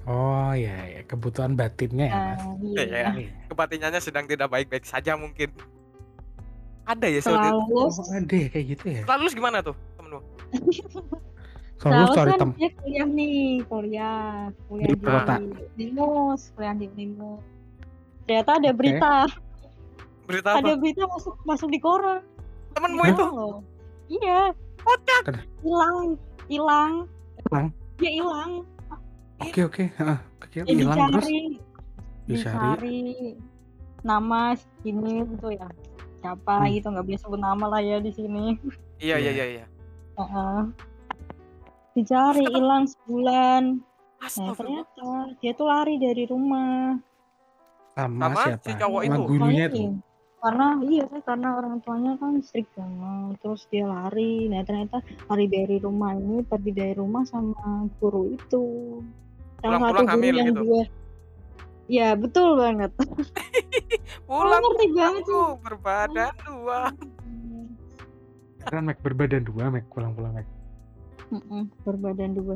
Oh ya, ya. kebutuhan batinnya ya, Mas. Iya. Iya. kebatinannya sedang tidak baik-baik saja mungkin ada ya soal Selalu Oh, ada ya kayak gitu ya. lalu gimana tuh temenmu Selalu Selalu story kan tem dia kuliah nih, kuliah, kuliah Di di, kota. Unimus, kuliah di Unimus. Ternyata ada Oke. berita, berita ada apa berita masuk masuk di koran. temenmu itu Loh. Iya. Ken- Hilang, hilang. Hilang? Dia hilang. Oke oke, heeh. Kecil Ya hilang terus dicari, dicari. dicari nama ini gitu ya. Siapa Hmm. gitu nggak bisa sebut nama lah ya di sini. iya iya Iya. iya iya Heeh. Dicari hilang sebulan. Nah ternyata dia tuh lari dari rumah. Sama, Sama siapa? si cowok Sama itu. gurunya tuh. Karena iya kan karena orang tuanya kan strict banget. Terus dia lari. Nah ternyata lari dari rumah ini pergi dari rumah sama guru itu. Salah satu Pulang-pulang guru yang gitu. dia Ya betul banget. pulang ngerti banget aku berbadan dua Karena Mac berbadan dua, Mac pulang-pulang Mac. Mm-mm, berbadan dua.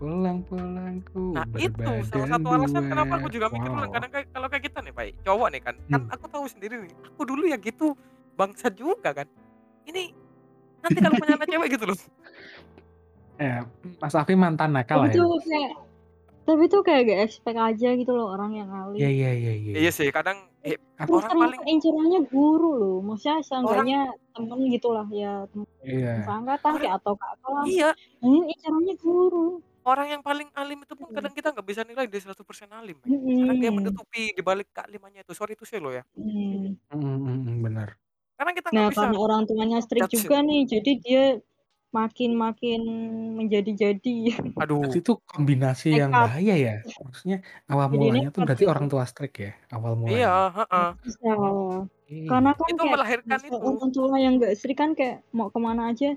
Pulang-pulangku nah itu salah satu alasan dua. kenapa aku juga mikir Wow. ulang kadang kalau kayak kita nih pak cowok nih kan kan Hmm. aku tahu sendiri nih aku dulu ya gitu bangsa juga kan ini nanti kalau punya anak cewek gitu loh Eh, Mas Afi mantan nakal Tapi ya. tuh kayak tapi tuh kayak gak expect aja gitu loh orang yang alim. Iya iya iya iya. iya sih kadang eh, Terus orang paling incerannya guru loh. Maksudnya seenggaknya temen gitu lah ya temen Iya. seangkatan kayak atau kakak lah. iya ini incerannya guru. Orang yang paling alim itu pun Hmm. kadang kita nggak bisa nilai dia 100% alim Pak. kadang dia menutupi di balik kealimannya itu sorry itu sih lo ya Mm. Mm, mm, mm, benar. karena kita Nah nggak bisa karena orang tuanya strict judge juga nih, jadi dia makin makin menjadi-jadi. aduh Berarti itu kombinasi yang Nekat. bahaya ya. Maksudnya awal Jadi mulanya tuh nekat berarti gitu. orang tua strict ya, awal mulanya. iya heeh. Bisa. Oke. Karena kan itu kayak melahirkan misal itu orang tua yang gak strict kan kayak mau ke mana aja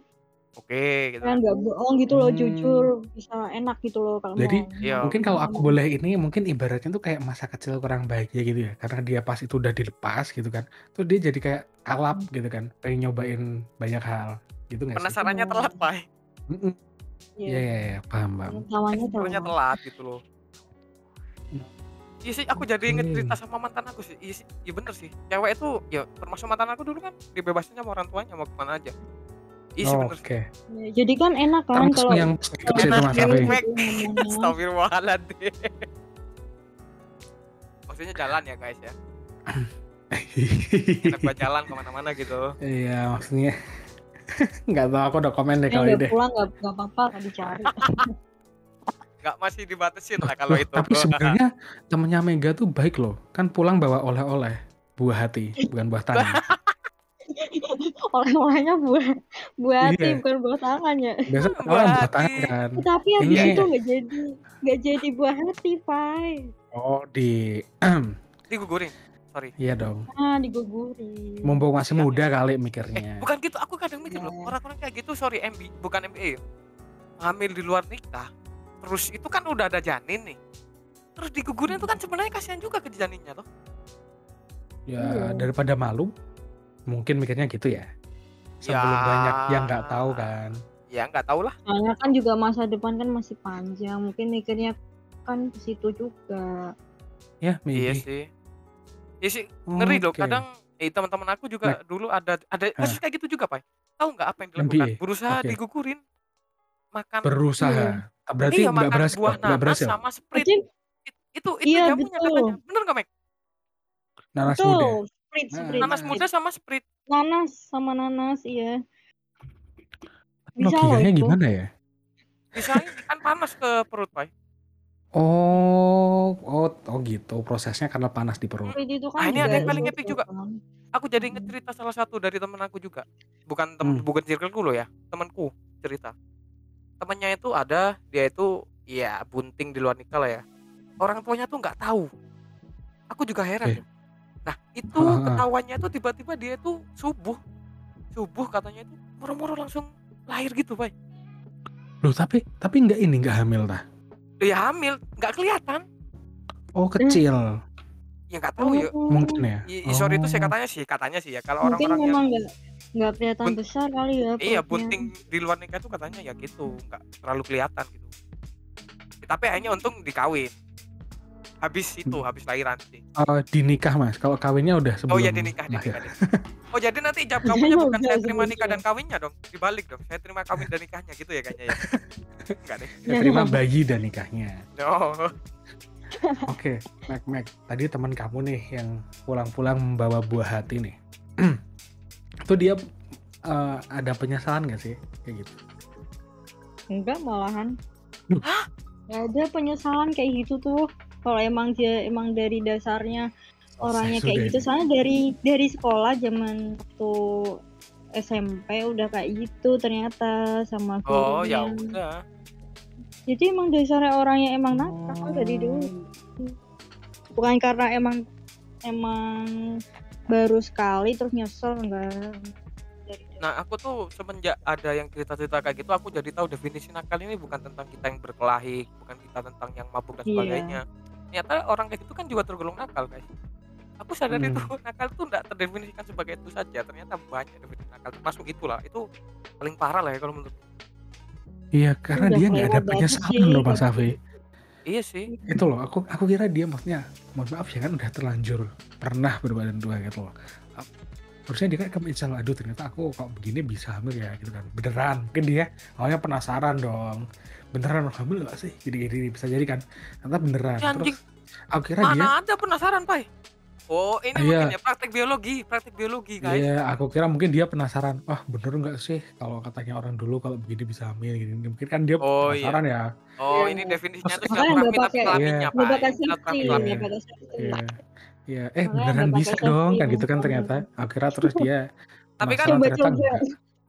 oke gitu kan nggak bohong gitu loh, Hmm. jujur bisa enak gitu loh kalau Jadi, mau. Iya. Mungkin kalau aku boleh ini mungkin ibaratnya tuh kayak masa kecil kurang bahagia gitu ya. Karena dia pas itu udah dilepas gitu kan. Tuh dia jadi kayak kalap gitu kan. Pengen nyobain banyak hal. Gitu nggak sih? penasarannya Iya. telat pak. Iya Iya. iya iya, paham paham. Sebenarnya telat. telat gitu loh. Iya sih, aku jadi inget cerita sama mantan aku sih. Iya sih, iya bener sih. Cewek itu, ya termasuk mantan aku dulu kan dibebasin sama orang tuanya mau ke mana aja. Iya sih Oh, bener. Oke. Ya, jadi kan enak kan kalau yang kalau. Mek. gitu ngomongnya. Astagfirullahaladzim. Maksudnya jalan ya guys ya. Enak buat jalan ke mana-mana gitu. Iya maksudnya nggak tahu aku udah komen deh Eh, kali udah deh. pulang nggak nggak apa-apa nggak dicari. Nggak masih dibatasin lah kalau Loh, itu. Tapi sebenarnya temennya Mega tuh baik loh. Kan pulang bawa oleh-oleh buah hati, bukan buah tangan. Oleh-olehnya buah hati Iya. bukan buah tangan ya. Biasa Buah orang buah hati. tangan kan. Tapi habis Iya. itu nggak jadi nggak jadi buah hati, Pai. Oh di, Digugurin. Sorry. iya dong. Ah, diguguri. Mumpung masih muda kali Eh, mikirnya. bukan gitu. Aku kadang mikir loh, Iya. orang-orang kayak gitu, sorry MB, bukan MBA. ya. Hamil di luar nikah. Terus itu kan udah ada janin nih. Terus digugurin itu kan sebenarnya kasihan juga ke janinnya loh. Ya Iya. daripada malu, mungkin mikirnya gitu ya. Sebelum Ya. banyak yang nggak tahu kan. Ya nggak tahu lah. Soalnya kan juga masa depan kan masih panjang. Mungkin mikirnya kan ke situ juga. Ya, Iya maybe. sih. Iya sih, ngeri loh. Oke. Kadang eh teman-teman aku juga dulu ada ada kasus kayak gitu juga, Pak. Tahu nggak apa yang dilakukan? MBA. Berusaha Oke. digugurin. Makan berusaha. Berarti iya, nggak berhasil, buah nggak nanas berhasil. sama sprit. It- itu itu Iya, jamunya betul. katanya. Bener nggak, Mek? Nanas muda. Sprit, Nah, sprit. Nanas muda sama sprit. Nanas sama nanas, iya. Bisa loh Logikanya itu. gimana ya? Bisa kan panas ke perut, Pak. Oh, oh, oh gitu. Prosesnya karena panas di perut. Itu Ah, kan ini ada yang juga paling susu epic juga. kan. Aku jadi inget cerita salah satu dari temen aku juga. Bukan temen, Hmm. bukan circleku loh ya, temanku cerita. Temennya itu ada, dia itu ya bunting di luar nikah lah ya. Orang tuanya tuh nggak tahu. Aku juga heran. Eh. Nah itu ah. ketahuannya tuh tiba-tiba dia tuh subuh, subuh katanya itu moro-moro langsung lahir gitu, pak. Loh, tapi tapi nggak ini nggak hamil tah? Ya hamil, nggak kelihatan. Oh, kecil. Ya nggak tahu ya. Oh, Mungkin ya. I, i- sorry itu saya Oh. katanya sih, katanya sih ya. Kalau Mungkin orang-orang yang memang nggak nggak kelihatan Bunt- besar kali ya iya bunting di luar nikah tuh katanya ya gitu nggak terlalu kelihatan gitu tapi akhirnya untung dikawin habis itu habis lahiran sih Eh, di nikah mas. Kalau kawinnya udah sebelum. oh iya di nikah di lahir. nikah, di nikah. oh jadi nanti jawab kamunya bukan Udah, saya terima udah. nikah dan kawinnya dong dibalik dong saya terima kawin dan nikahnya gitu ya kayaknya ya enggak deh Saya terima bayi dan nikahnya. oh Oke, Mac Mac. Tadi teman kamu nih yang pulang-pulang membawa buah hati nih. itu dia eh, ada penyesalan gak sih kayak gitu? enggak malahan Hah? nggak ada penyesalan kayak gitu tuh kalau emang dia emang dari dasarnya orangnya Selesai kayak gitu ini. soalnya dari dari sekolah zaman waktu SMP udah kayak gitu ternyata sama oh ya gurunya. udah jadi emang dasarnya orangnya emang nakal dari dulu bukan karena emang emang baru sekali terus nyesel enggak. Nah, aku tuh semenjak ada yang cerita-cerita kayak gitu, aku jadi tahu definisi nakal ini bukan tentang kita yang berkelahi, bukan kita tentang yang mabuk dan Iya. Ternyata orang kayak gitu kan juga tergolong nakal, guys. Aku sadar Hmm. itu nakal tuh tidak terdefinisikan sebagai itu saja. Ternyata banyak definisi nakal. Masuk itulah, itu paling parah lah ya kalau menurut. Iya, karena Udah dia nggak ada penyesalan loh Mas Afi. Iya sih. Itu loh, aku aku kira dia maksudnya, mohon maaf ya kan udah terlanjur pernah berbadan dua gitu loh. Harusnya dia kan kamu insya aduh ternyata aku kok begini bisa hamil ya gitu kan. Beneran, mungkin dia awalnya penasaran dong. Beneran hamil gak sih? Gini-gini bisa jadi kan. Ternyata beneran. Ya, anjing. Terus aku kira dia Mana ada penasaran, Pai? Oh, ini Iya. mungkin ya praktek biologi, praktek biologi, guys. Iya, aku kira mungkin dia penasaran. Wah, bener nggak sih kalau katanya orang dulu kalau begini bisa hamil gini. Mungkin kan dia Oh, iya. penasaran ya. Oh, Iya. ini definisinya tuh nggak tapi pakai- kelaminnya, Iya. Silaturahmi Iya. kelamin. Iya. Iya, eh beneran bisa dong kan gitu kan ternyata. Aku kira terus dia Tapi kan ternyata.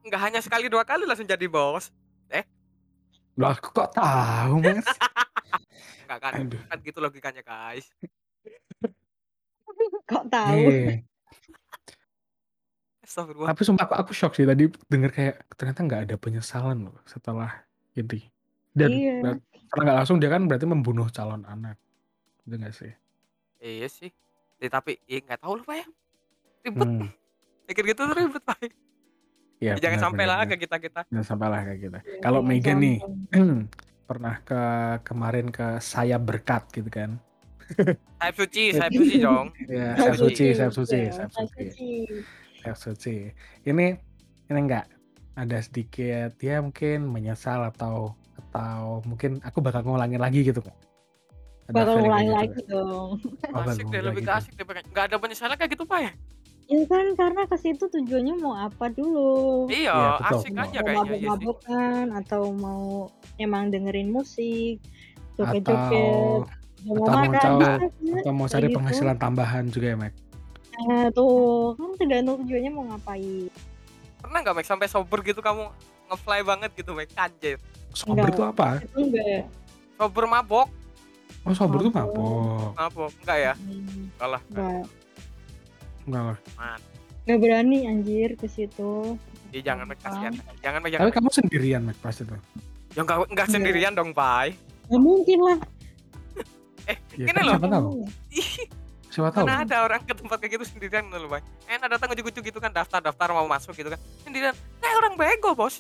Nggak hanya sekali dua kali langsung jadi bos. Loh, aku kok tahu, Mas? Enggak kan? Aduh. Kan gitu logikanya, guys. kok tahu Eh, Astagfirullah. tapi sumpah aku, aku shock sih tadi denger kayak ternyata nggak ada penyesalan loh setelah ini. Dan Iya. karena nggak langsung dia kan berarti membunuh calon anak. Itu nggak sih? Iya sih. Ya, tapi ya nggak tahu lah, Pak ya. Ribet. Hmm. Mikir gitu tuh ribet, Pak. Ya, Jangan benar, sampai benar, lah benar. ke kita-kita. Jangan sampai lah kayak gitu. Iya, Kalau Megan nih, pernah ke kemarin ke saya berkat gitu kan. Sayap suci, sayap suci dong. Ya, Sayap saya suci, suci, saya suci, iya, saya sayap suci. suci. Saya suci. Ini ini enggak ada sedikit ya mungkin menyesal atau atau mungkin aku bakal ngulangin lagi gitu kan. Bakal ulangi kayak lagi gitu. dong Oh, Asik deh, lebih ke gitu. asik deh. pengen- Nggak ada penyesalan kayak gitu, Pak ya. Ya kan karena ke situ tujuannya mau apa dulu Iya, Iya, betul. asik Mau aja mau kayaknya iya sih. mabuk-mabukan atau mau emang dengerin musik Atau joget-joget mau atau mau makan tahu- bisa kan? atau mau cari gitu. penghasilan tambahan juga ya, Mek. nah tuh kan tergantung tujuannya mau ngapain Pernah nggak, Mek, sampai sober gitu kamu ngefly banget gitu, Mek? Anjir. Sober Enggak. itu apa? itu enggak Sober mabok. Oh, sober itu Mabok. mabok. Mabok. Enggak ya? Hmm, Kalah. enggak Enggak lah. Man. enggak berani anjir ke situ Ih, jangan, Mek, kasihan. Jangan, Mek, Tapi kamu sendirian, Mek, pas itu. Ya nggak nggak Iya. sendirian dong, Pai. nggak mungkin lah Ya, Gini kan loh. siapa tahu? Siapa tahu? Mana ada orang ke tempat kayak gitu sendirian loh, Bang. Enak datang ujuk-ujuk gitu kan daftar-daftar mau masuk gitu kan. Sendirian. Kayak orang bego, Bos.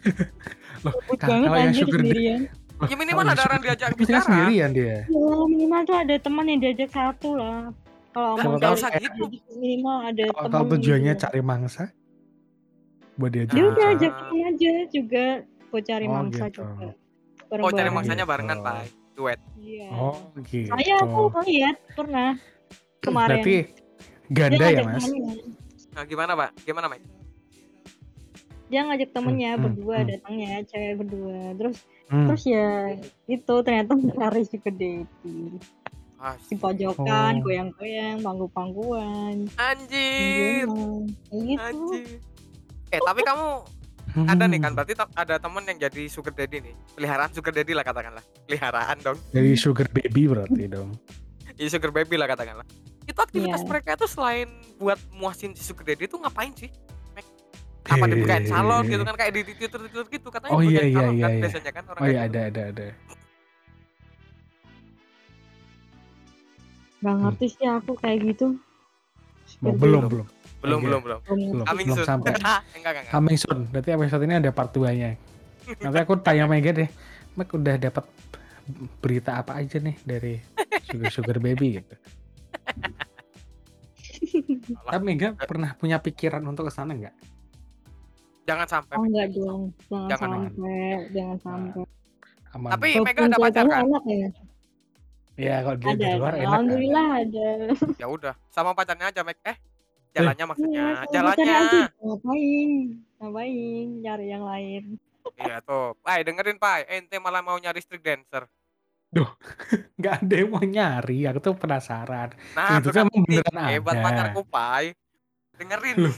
Loh, kan kalau yang anjir sugar sendirian Ya minimal kalau ada orang diajak bicara. sendirian dia. ya minimal tuh ada teman yang diajak satu lah kalau Siapa mau usah gitu. minimal ada Kalau teman kalau tujuannya gitu. cari mangsa, buat dia ya udah Ah. aja juga buat cari Oh, mangsa gitu. juga Oh, cari mangsanya Gitu. barengan, Pai. Duet. iya Oh, gitu. saya aku lihat pernah kemarin Berarti ganda dia ya, ngajak Mas? temennya Nah, gimana, Pak? Gimana, Mike? dia ngajak temennya Hmm, berdua hmm. datangnya cewek berdua terus Hmm. terus ya itu ternyata menarik juga Ah, di pojokan Oh. goyang-goyang panggu-pangguan anjir. Gitu Anjir. Eh, tapi kamu Hmm. ada nih kan berarti ada temen yang jadi sugar daddy nih. Peliharaan sugar daddy lah katakanlah. Peliharaan dong. Dari sugar baby berarti dong. Iya sugar baby lah katakanlah. Itu aktivitas Iya. mereka itu selain buat muasin si sugar daddy itu ngapain sih? Mek? Apa dibukain salon gitu kan kayak di Twitter Twitter gitu katanya Oh, iya, iya, salon iya, kan iya. biasanya kan orang Oh iya gitu. ada ada ada. Nggak ngerti sih aku kayak gitu. Sugar belum belum. belum belum belum. Belum. Coming belum soon. sampai. Enggak enggak enggak. Coming soon. Berarti episode ini ada part 2 nya nanti aku tanya Mega deh. Meg udah dapat berita apa aja nih dari sugar sugar baby gitu? Tapi Mega pernah punya pikiran untuk ke sana nggak? Jangan sampai. Oh enggak dong, jangan, Jangan, sampai, jangan sampai. aman. Tapi Mega ada pacar kan? enak ya. Ya kalau dia Ada, di luar enak kan? Alhamdulillah ada. ya udah sama pacarnya aja Meg eh jalannya maksudnya. Iya, kalau jalannya. aja, Ngapain? Ngapain? Nyari yang lain. iya tuh. Pai dengerin Pai. Ente malah mau nyari street dancer. Nggak ada yang mau nyari. Aku tuh penasaran. Nah Itu tuh kan kan beneran hebat ada. pacarku Pai. Dengerin. Loh.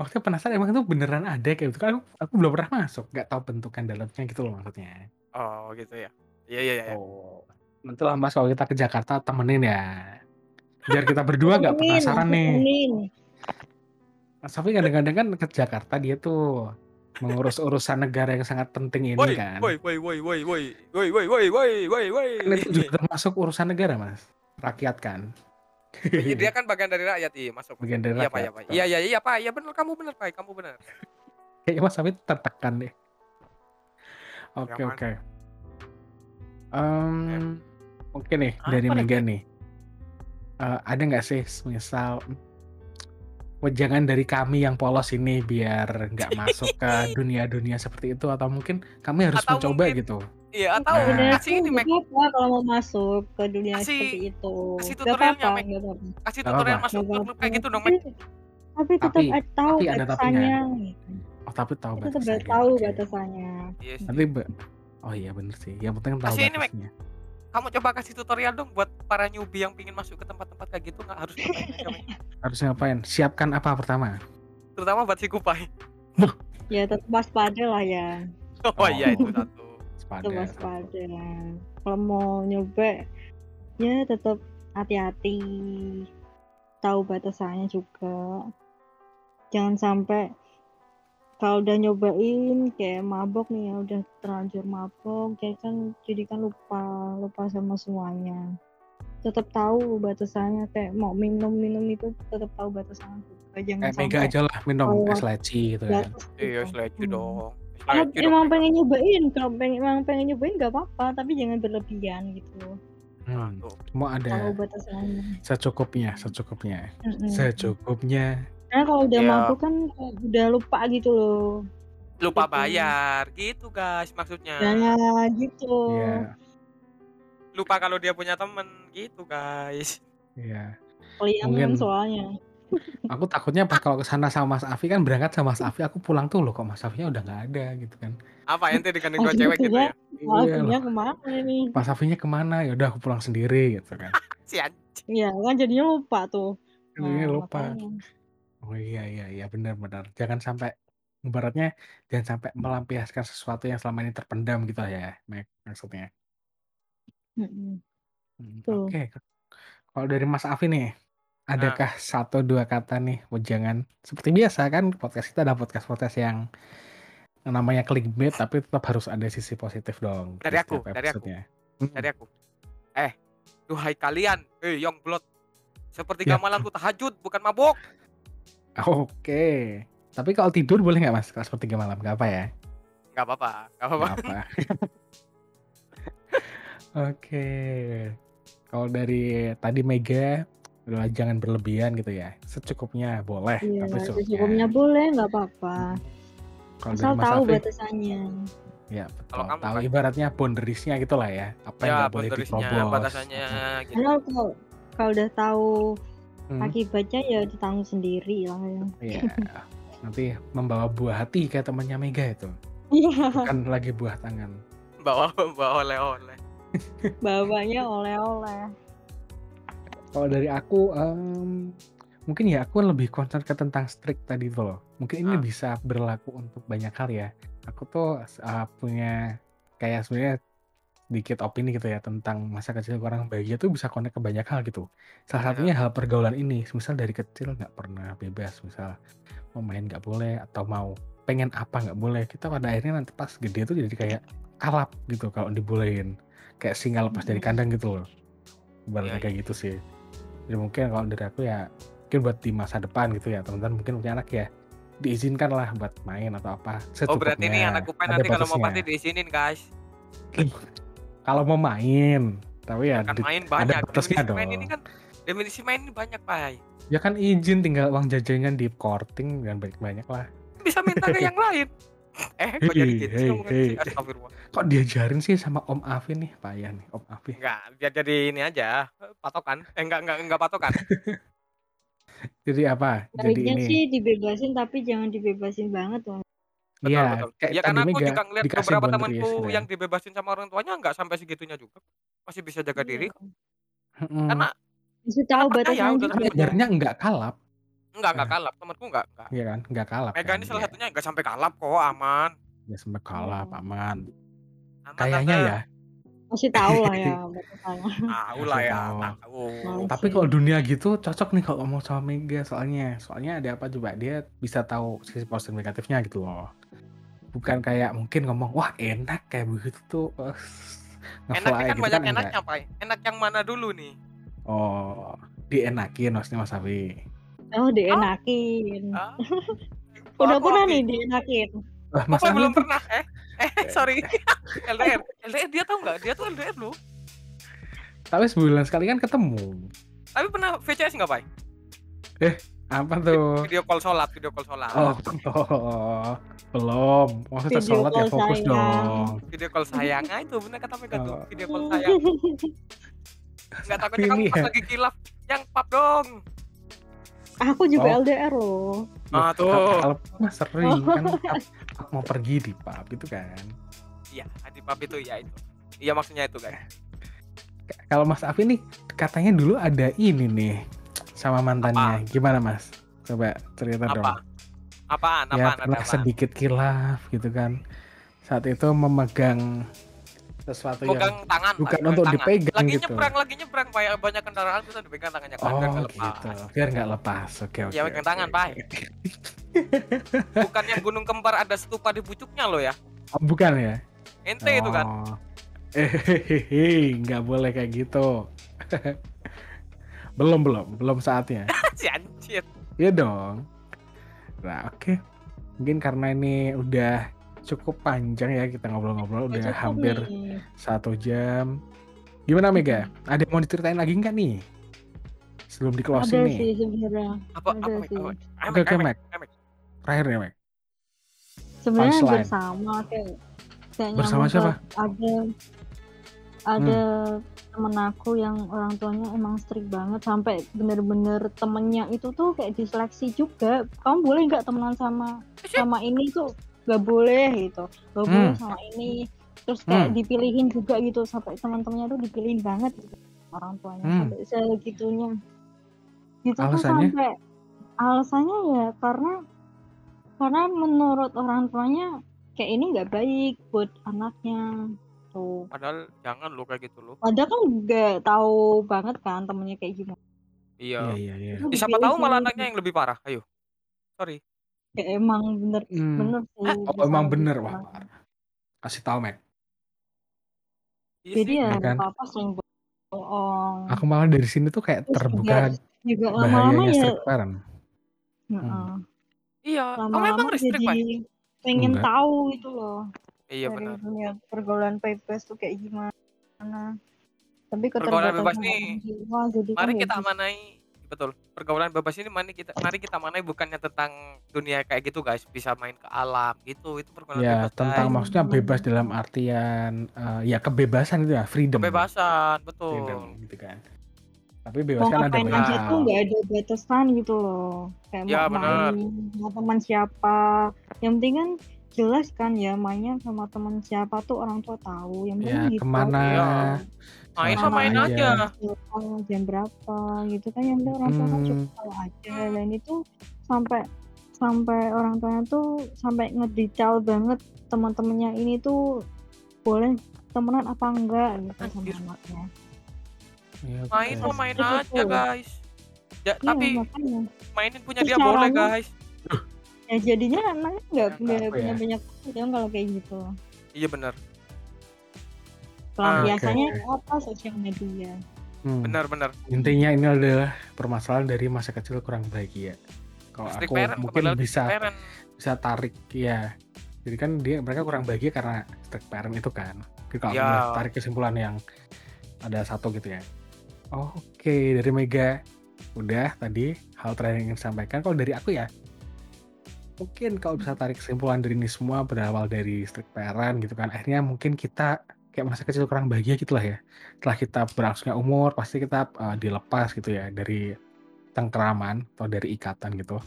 waktu penasaran emang itu beneran ada kayak gitu. Kan aku, aku belum pernah masuk. Nggak tahu bentukan dalamnya gitu loh maksudnya. Oh gitu ya. Iya iya iya. Oh nanti lah mas kalau kita ke Jakarta temenin ya biar kita berdua nggak penasaran nih temenin. Mas Sofi kadang-kadang kan ke Jakarta dia tuh mengurus urusan negara yang sangat penting ini woi kan woi woi woi woi woi woi woi woi woi woi woi kan itu juga termasuk urusan negara mas rakyat kan Iya, dia kan bagian dari rakyat iya masuk Bagian dari iya pak rakyat, iya pak iya iya iya pak iya benar kamu benar pak kamu benar Kayaknya Mas Afid tertekan deh. Oke Yang oke. Em, oke nih Apa dari Mega nih. Eh, ada nggak sih misal wejangan dari kami yang polos ini biar nggak masuk ke dunia-dunia seperti itu atau mungkin kami harus Atau mencoba mungkin- gitu. iya atau Nah. Sebenarnya kasih ini Meg kalau mau masuk ke dunia Kasih- seperti itu. kasih tutorialnya, Meg. kasih tutorial masuk klub apa-apa. kayak gitu dong Meg Tapi, tapi tetap Tapi- tahu tapi ada batasannya. gitu. Oh tapi tahu tetap batasnya. tahu batasannya. Yes. Nanti be- oh iya bener sih. Yang penting tahu Kasih ini, batasnya. Kamu coba kasih tutorial dong buat para newbie yang pingin masuk ke tempat-tempat kayak gitu nggak harus ngapain aja. Harus ngapain? Siapkan apa pertama? terutama buat si kupai Ya tetap waspada lah ya. oh, Oh. iya itu satu. Tetap waspada. Kalau mau nyoba ya tetap hati-hati. Tahu batasannya juga. Jangan sampai kalau udah nyobain kayak mabok nih ya udah terlanjur mabok jadi kan jadi kan lupa lupa sama semuanya tetap tahu batasannya kayak mau minum minum itu tetap tahu batasannya juga jangan Kayak Mega sampai aja lah minum Oh, es leci gitu kan. batas iya gitu. seleci Hmm. dong dong, emang pengen nyobain kalau pengen emang pengen nyobain nggak apa-apa tapi jangan berlebihan gitu Nah, Hmm. Semua ada tahu batasannya secukupnya, secukupnya, secukupnya. Karena kalau udah Iya. mabuk kan udah lupa gitu loh lupa Gitu. bayar gitu guys maksudnya nah gitu Iya, lupa kalau dia punya temen gitu guys iya. kalian Mungkin- soalnya Aku takutnya pas kalau ke sana sama Mas Afi kan berangkat sama Mas Afi, aku pulang tuh loh kok Mas Afinya udah nggak ada gitu kan. apa ente digandeng Oh, dua cewek gitu gitu ya? ya Iya loh. ke mana nih Mas Afinya ke mana? Ya udah aku pulang sendiri gitu kan. si anjing Iya kan jadinya lupa tuh. Jadinya Nah, lupa. makanya. Oh iya iya iya benar-benar. Jangan sampai ibaratnya jangan sampai melampiaskan sesuatu yang selama ini terpendam gitu ya, Mek, maksudnya. Mm-mm. Hmm, Betul. Oke. Kalau dari Mas Afi nih, adakah satu dua kata nih wejangan? Seperti biasa kan podcast kita ada podcast-podcast yang namanya clickbait tapi tetap harus ada sisi positif dong di Dari aku, setiap dari aku. episode-nya. Hmm, dari aku eh duhai kalian eh young blood sepertiga Ya. malam tuh tahajud bukan mabuk Oke. Tapi kalau tidur boleh nggak Mas? Kelas sepertiga malam nggak apa ya? nggak apa-apa nggak apa-apa apa. Oke. Kalau dari tadi Mega adalah jangan berlebihan gitu ya. Secukupnya boleh, Iya, tapi secukupnya. secukupnya boleh nggak apa-apa. Kalau Asal tahu Afi, batasannya. ya betul. Kalau kamu, tahu Kak? ibaratnya boundariesnya gitu lah ya. Apa yang ya nggak boleh diterobos. batasannya gitu kalau kalau udah tahu Hmm, akibatnya ya ditanggung sendiri lah ya. Iya. Nanti membawa buah hati kayak temannya Mega itu. Iya, Bukan lagi buah tangan. bawa bawa oleh-oleh bawanya oleh-oleh. Kalau dari aku, em, mungkin ya aku lebih concern ke tentang strict tadi tuh loh. Mungkin ini Ah. bisa berlaku untuk banyak hal ya. Aku tuh uh, punya kayak sebenarnya sedikit opini gitu ya tentang masa kecil orang bahagia tuh bisa connect ke banyak hal gitu. Salah Iya. satunya hal pergaulan ini. Misal dari kecil nggak pernah bebas, misal mau main nggak boleh atau mau pengen apa nggak boleh. Kita pada akhirnya nanti pas gede tuh jadi kayak kalap gitu kalau dibolehin. Kayak singa lepas dari kandang gitu loh. Ibaratnya Iya, kayak gitu sih. Jadi mungkin kalau dari aku ya mungkin buat di masa depan gitu ya teman-teman mungkin punya anak ya diizinkan lah buat main atau apa Oh berarti nih secukupnya. anak kupen nanti kalau mau party diizinin guys. kalau mau main tapi ya Kan main banyak. batasnya Definisi main dong. ini kan definisi main ini banyak pak. ya kan izin tinggal uang jajangan di korting dan banyak-banyak lah Bisa minta ke yang lain. Eh kok jadi gitu hei. sih? Astagfirullah. kok diajarin sih sama Om Afi nih payah nih Om Afi Enggak, biar jadi ini aja patokan. Eh enggak enggak enggak patokan. jadi apa jadi Baiknya ini sih dibebasin tapi jangan dibebasin banget tuh. Betul, Iya, betul. kayak Ya karena aku juga ngeliat dikasih beberapa boundaries, temanku nah. yang dibebasin sama orang tuanya enggak sampai segitunya juga. Masih bisa jaga diri. Mm-mm. Karena Masih tahu percaya batasan udah juga. ngajarnya nggak kalap enggak enggak kalap, temanku enggak enggak. Iya kan nggak kalap Mega kan? ini salah Iya. satunya enggak sampai kalap kok, aman. ya sampai kalap Hmm. aman Aman, kayaknya Tante. ya Masih tahu lah ya batasannya. Tahu lah ya, Tahu. tahu. Masih. tapi kalau dunia gitu cocok nih kalau ngomong sama Mega soalnya soalnya ada apa coba dia bisa tahu sisi positif negatifnya gitu loh bukan kayak mungkin ngomong wah enak kayak begitu tuh eh, Enaknya ngefly kan gitu banyak enggak. enaknya, Pak. Enak yang mana dulu nih? oh dienakin maksudnya Mas Afi Oh dienakin. Ah. Udah Aku pernah Abi. nih dienakin. Lah, Mas Afi belum tuh pernah eh eh sorry LDR LDR dia tahu nggak dia tuh LDR loh tapi sebulan sekali kan ketemu tapi pernah VCS nggak pak apa tuh? Video call sholat video call sholat. Oh, oh, belum. Maksudnya Video sholat ya fokus sayang. dong. Video call sayang. Ah itu bener kata Mega tuh. Oh. video call sayang. Nggak takutnya kamu pas ya. lagi kilaf yang pap dong. Aku juga Oh. LDR loh. ah tuh. kalau mah sering kan mau pergi di pub itu kan. Iya di pap itu ya itu. Iya maksudnya itu guys. Kalau Mas Afi nih katanya dulu ada ini nih sama mantannya. Gimana Mas? Coba cerita dong. Apa apaan ya pernah apa? sedikit kilaf gitu kan. Saat itu memegang sesuatu yang pegang tangan bukan Pak, untuk tangan. dipegang lagi gitu. nyebrang lagi nyebrang. Banyak banyak kendaraan kita dipegang tangannya. Kan biar oh nggak lepas? gitu. Biar nggak lepas. Oke oke Iya, pegang oke, tangan, oke. Pak. bukan yang gunung kembar ada stupa di pucuknya loh ya? Oh, bukan ya? Ente itu kan? Oh. Eh, hehehe, nggak boleh kayak gitu. belum belum belum saatnya. si anjir Iya dong. Nah oke, mungkin karena ini udah cukup panjang ya kita ngobrol-ngobrol udah Cukup hampir nih. satu jam. Gimana Mega? Ada yang mau diceritain lagi nggak nih? Sebelum di Ada closing nih. sih apa Ada apa sih. apa Oke oke Mek. Emek. Terakhir ya Mek. Sebenarnya bersama kayak kayak Bersama siapa? Ada ada Hmm. temen aku yang orang tuanya emang strict banget sampai bener-bener temennya itu tuh kayak diseleksi juga. Kamu boleh nggak temenan sama sama ini tuh nggak boleh gitu, nggak boleh Hmm. sama ini. Terus kayak Hmm. dipilihin juga gitu sampai teman-temannya tuh dipilihin banget gitu orang tuanya Hmm. sampai segitunya. Gitu tuh Alasannya? sampai alasannya ya karena karena menurut orang tuanya kayak ini nggak baik buat anaknya tuh. padahal jangan lo kayak gitu lo Padahal kan nggak tahu banget kan temennya kayak gimana. iya Iya iya iya. Itu Eh, siapa tahu malah sendiri. anaknya yang lebih parah ayo sorry Kayak emang bener Hmm. bener sih. Oh emang bener gitu. wah. parah. Kasih tahu Mek. iya Jadi sih ya Ya kan? papa sering bohong. Aku malah dari sini tuh kayak Terus terbuka juga, juga lama-lama bahayanya ya strict parent. heeh. iya kamu lama-lama emang jadi pak pengen Enggak. tahu gitu loh iya dari benar dunia pergaulan bebas tuh kayak gimana. Tapi Pergaulan keterbatasan bebas nih. orang jiwa jadi kan mari ya kita bisa- manai betul pergaulan bebas ini mari kita mari kita manai bukannya tentang dunia kayak gitu guys bisa main ke alam gitu itu pergaulan Ya bebas tentang guys. maksudnya bebas dalam artian eh, ya kebebasan itu ya freedom. kebebasan Freedom betul gitu kan. Tapi bebas kan ada ngapain aja banyak. tuh nggak ada batasan gitu loh kayak Ya, mau benar. main sama teman siapa yang penting kan jelas kan ya mainnya sama teman siapa tuh orang tua tahu. Yang Ya gitu. ke mana? Iya. main Sama main aja. jam berapa gitu kan yang penting orang tua kan Hmm. cukup tahu aja. Dan itu sampai sampai orang tuanya tuh sampai ngedetail banget teman-temannya ini tuh boleh temenan apa enggak gitu sama anaknya. Ya, main mah main aja guys. Ya, Iya, tapi makanya. mainin punya Terus dia boleh guys ya jadinya anaknya nggak Ya, apa punya ya? banyak dong kalau kayak gitu iya benar Pelampiasannya Oke. apa sosial media Hmm. benar-benar Intinya ini adalah permasalahan dari masa kecil kurang bahagia. Kalau aku parent mungkin bisa parent bisa tarik ya. Jadi kan dia mereka kurang bahagia karena strict parent itu kan. Jadi kalau aku Ya. tarik kesimpulan yang ada satu gitu ya. Oke, dari Mega udah tadi hal terakhir yang ingin disampaikan. Kalau dari aku ya, mungkin kalau bisa tarik kesimpulan dari ini semua berawal dari strict parent gitu kan. Akhirnya mungkin kita kayak masa kecil kurang bahagia gitulah ya. Setelah kita berlangsungnya umur, pasti kita uh, dilepas gitu ya dari tengkeraman atau dari ikatan gitu.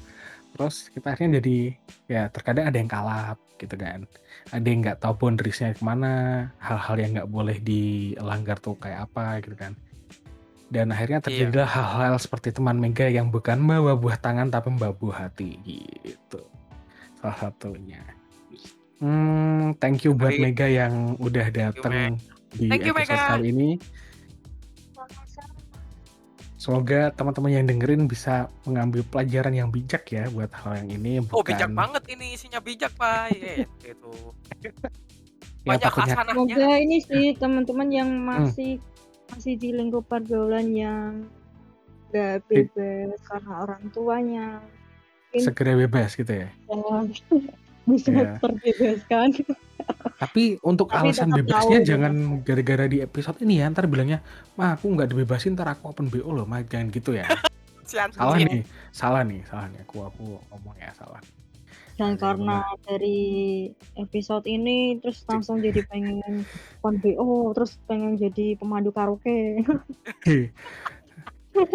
Terus kita akhirnya jadi ya terkadang ada yang kalap gitu kan. Ada yang nggak tahu boundariesnya ke mana, hal-hal yang nggak boleh dilanggar tuh kayak apa gitu kan. Dan akhirnya terjadilah hal-hal seperti teman Mega yang bukan membawa buah tangan tapi membawa buah hati gitu. Salah satunya. Hmm, thank you buat. Mega yang udah datang di Thank you, episode Mega. kali ini. Semoga teman-teman yang dengerin bisa mengambil pelajaran yang bijak ya buat hal yang ini. oh bijak bukan banget ini isinya bijak pak Iya, gitu yang banyak takutnya hasanahnya Semoga ini sih teman-teman yang Hmm. masih masih di lingkup pergaulan yang gak bebas karena orang tuanya mungkin segera bebas gitu ya. bisa Iya. terbebaskan. Tapi untuk Tapi alasan bebasnya tahu gitu. jangan gara-gara di episode ini ya. Ntar bilangnya, mah aku nggak dibebasin, ntar aku open BO loh, mah jangan gitu ya. Sian, salah sian. nih, salah nih, salah nih. Aku aku ngomongnya salah. Dan Iya, karena dari episode ini terus langsung jadi pengen kon BO, terus pengen jadi pemandu karaoke.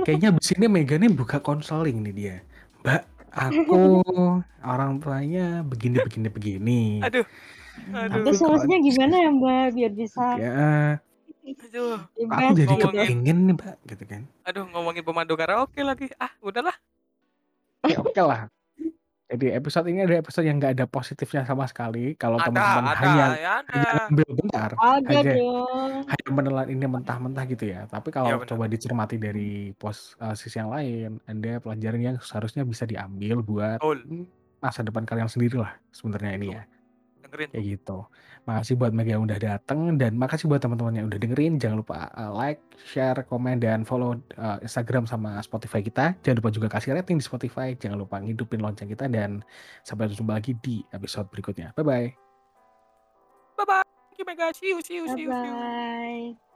Kayaknya abis ini Mega nih buka konseling nih dia. Mbak, aku orang tuanya begini begini begini. aduh aduh Terus solusinya gimana ya Mbak biar bisa Ya, aduh aku jadi ngomongin. kepingin nih Mbak, gitu kan. aduh ngomongin pemandu karaoke lagi ah udahlah Ya oke lah. Jadi episode ini ada episode yang nggak ada positifnya sama sekali. Kalau teman-teman hanya ya ada hanya ambil bentar, ada aja. dong. hanya menelan ini mentah-mentah gitu ya. Tapi kalau benar. coba dicermati dari pos uh, sisi yang lain, ada pelajaran yang seharusnya bisa diambil buat hmm, masa depan kalian sendiri lah sebenarnya ini ya. dengerin Kayak gitu. Makasih buat Mega yang udah dateng dan makasih buat teman-teman yang udah dengerin. Jangan lupa uh, like, share, komen dan follow uh, Instagram sama Spotify kita. Jangan lupa juga kasih rating di Spotify. Jangan lupa ngidupin lonceng kita dan sampai jumpa lagi di episode berikutnya. Bye bye. bye bye thank you mega see you see you Bye see you, see you. bye.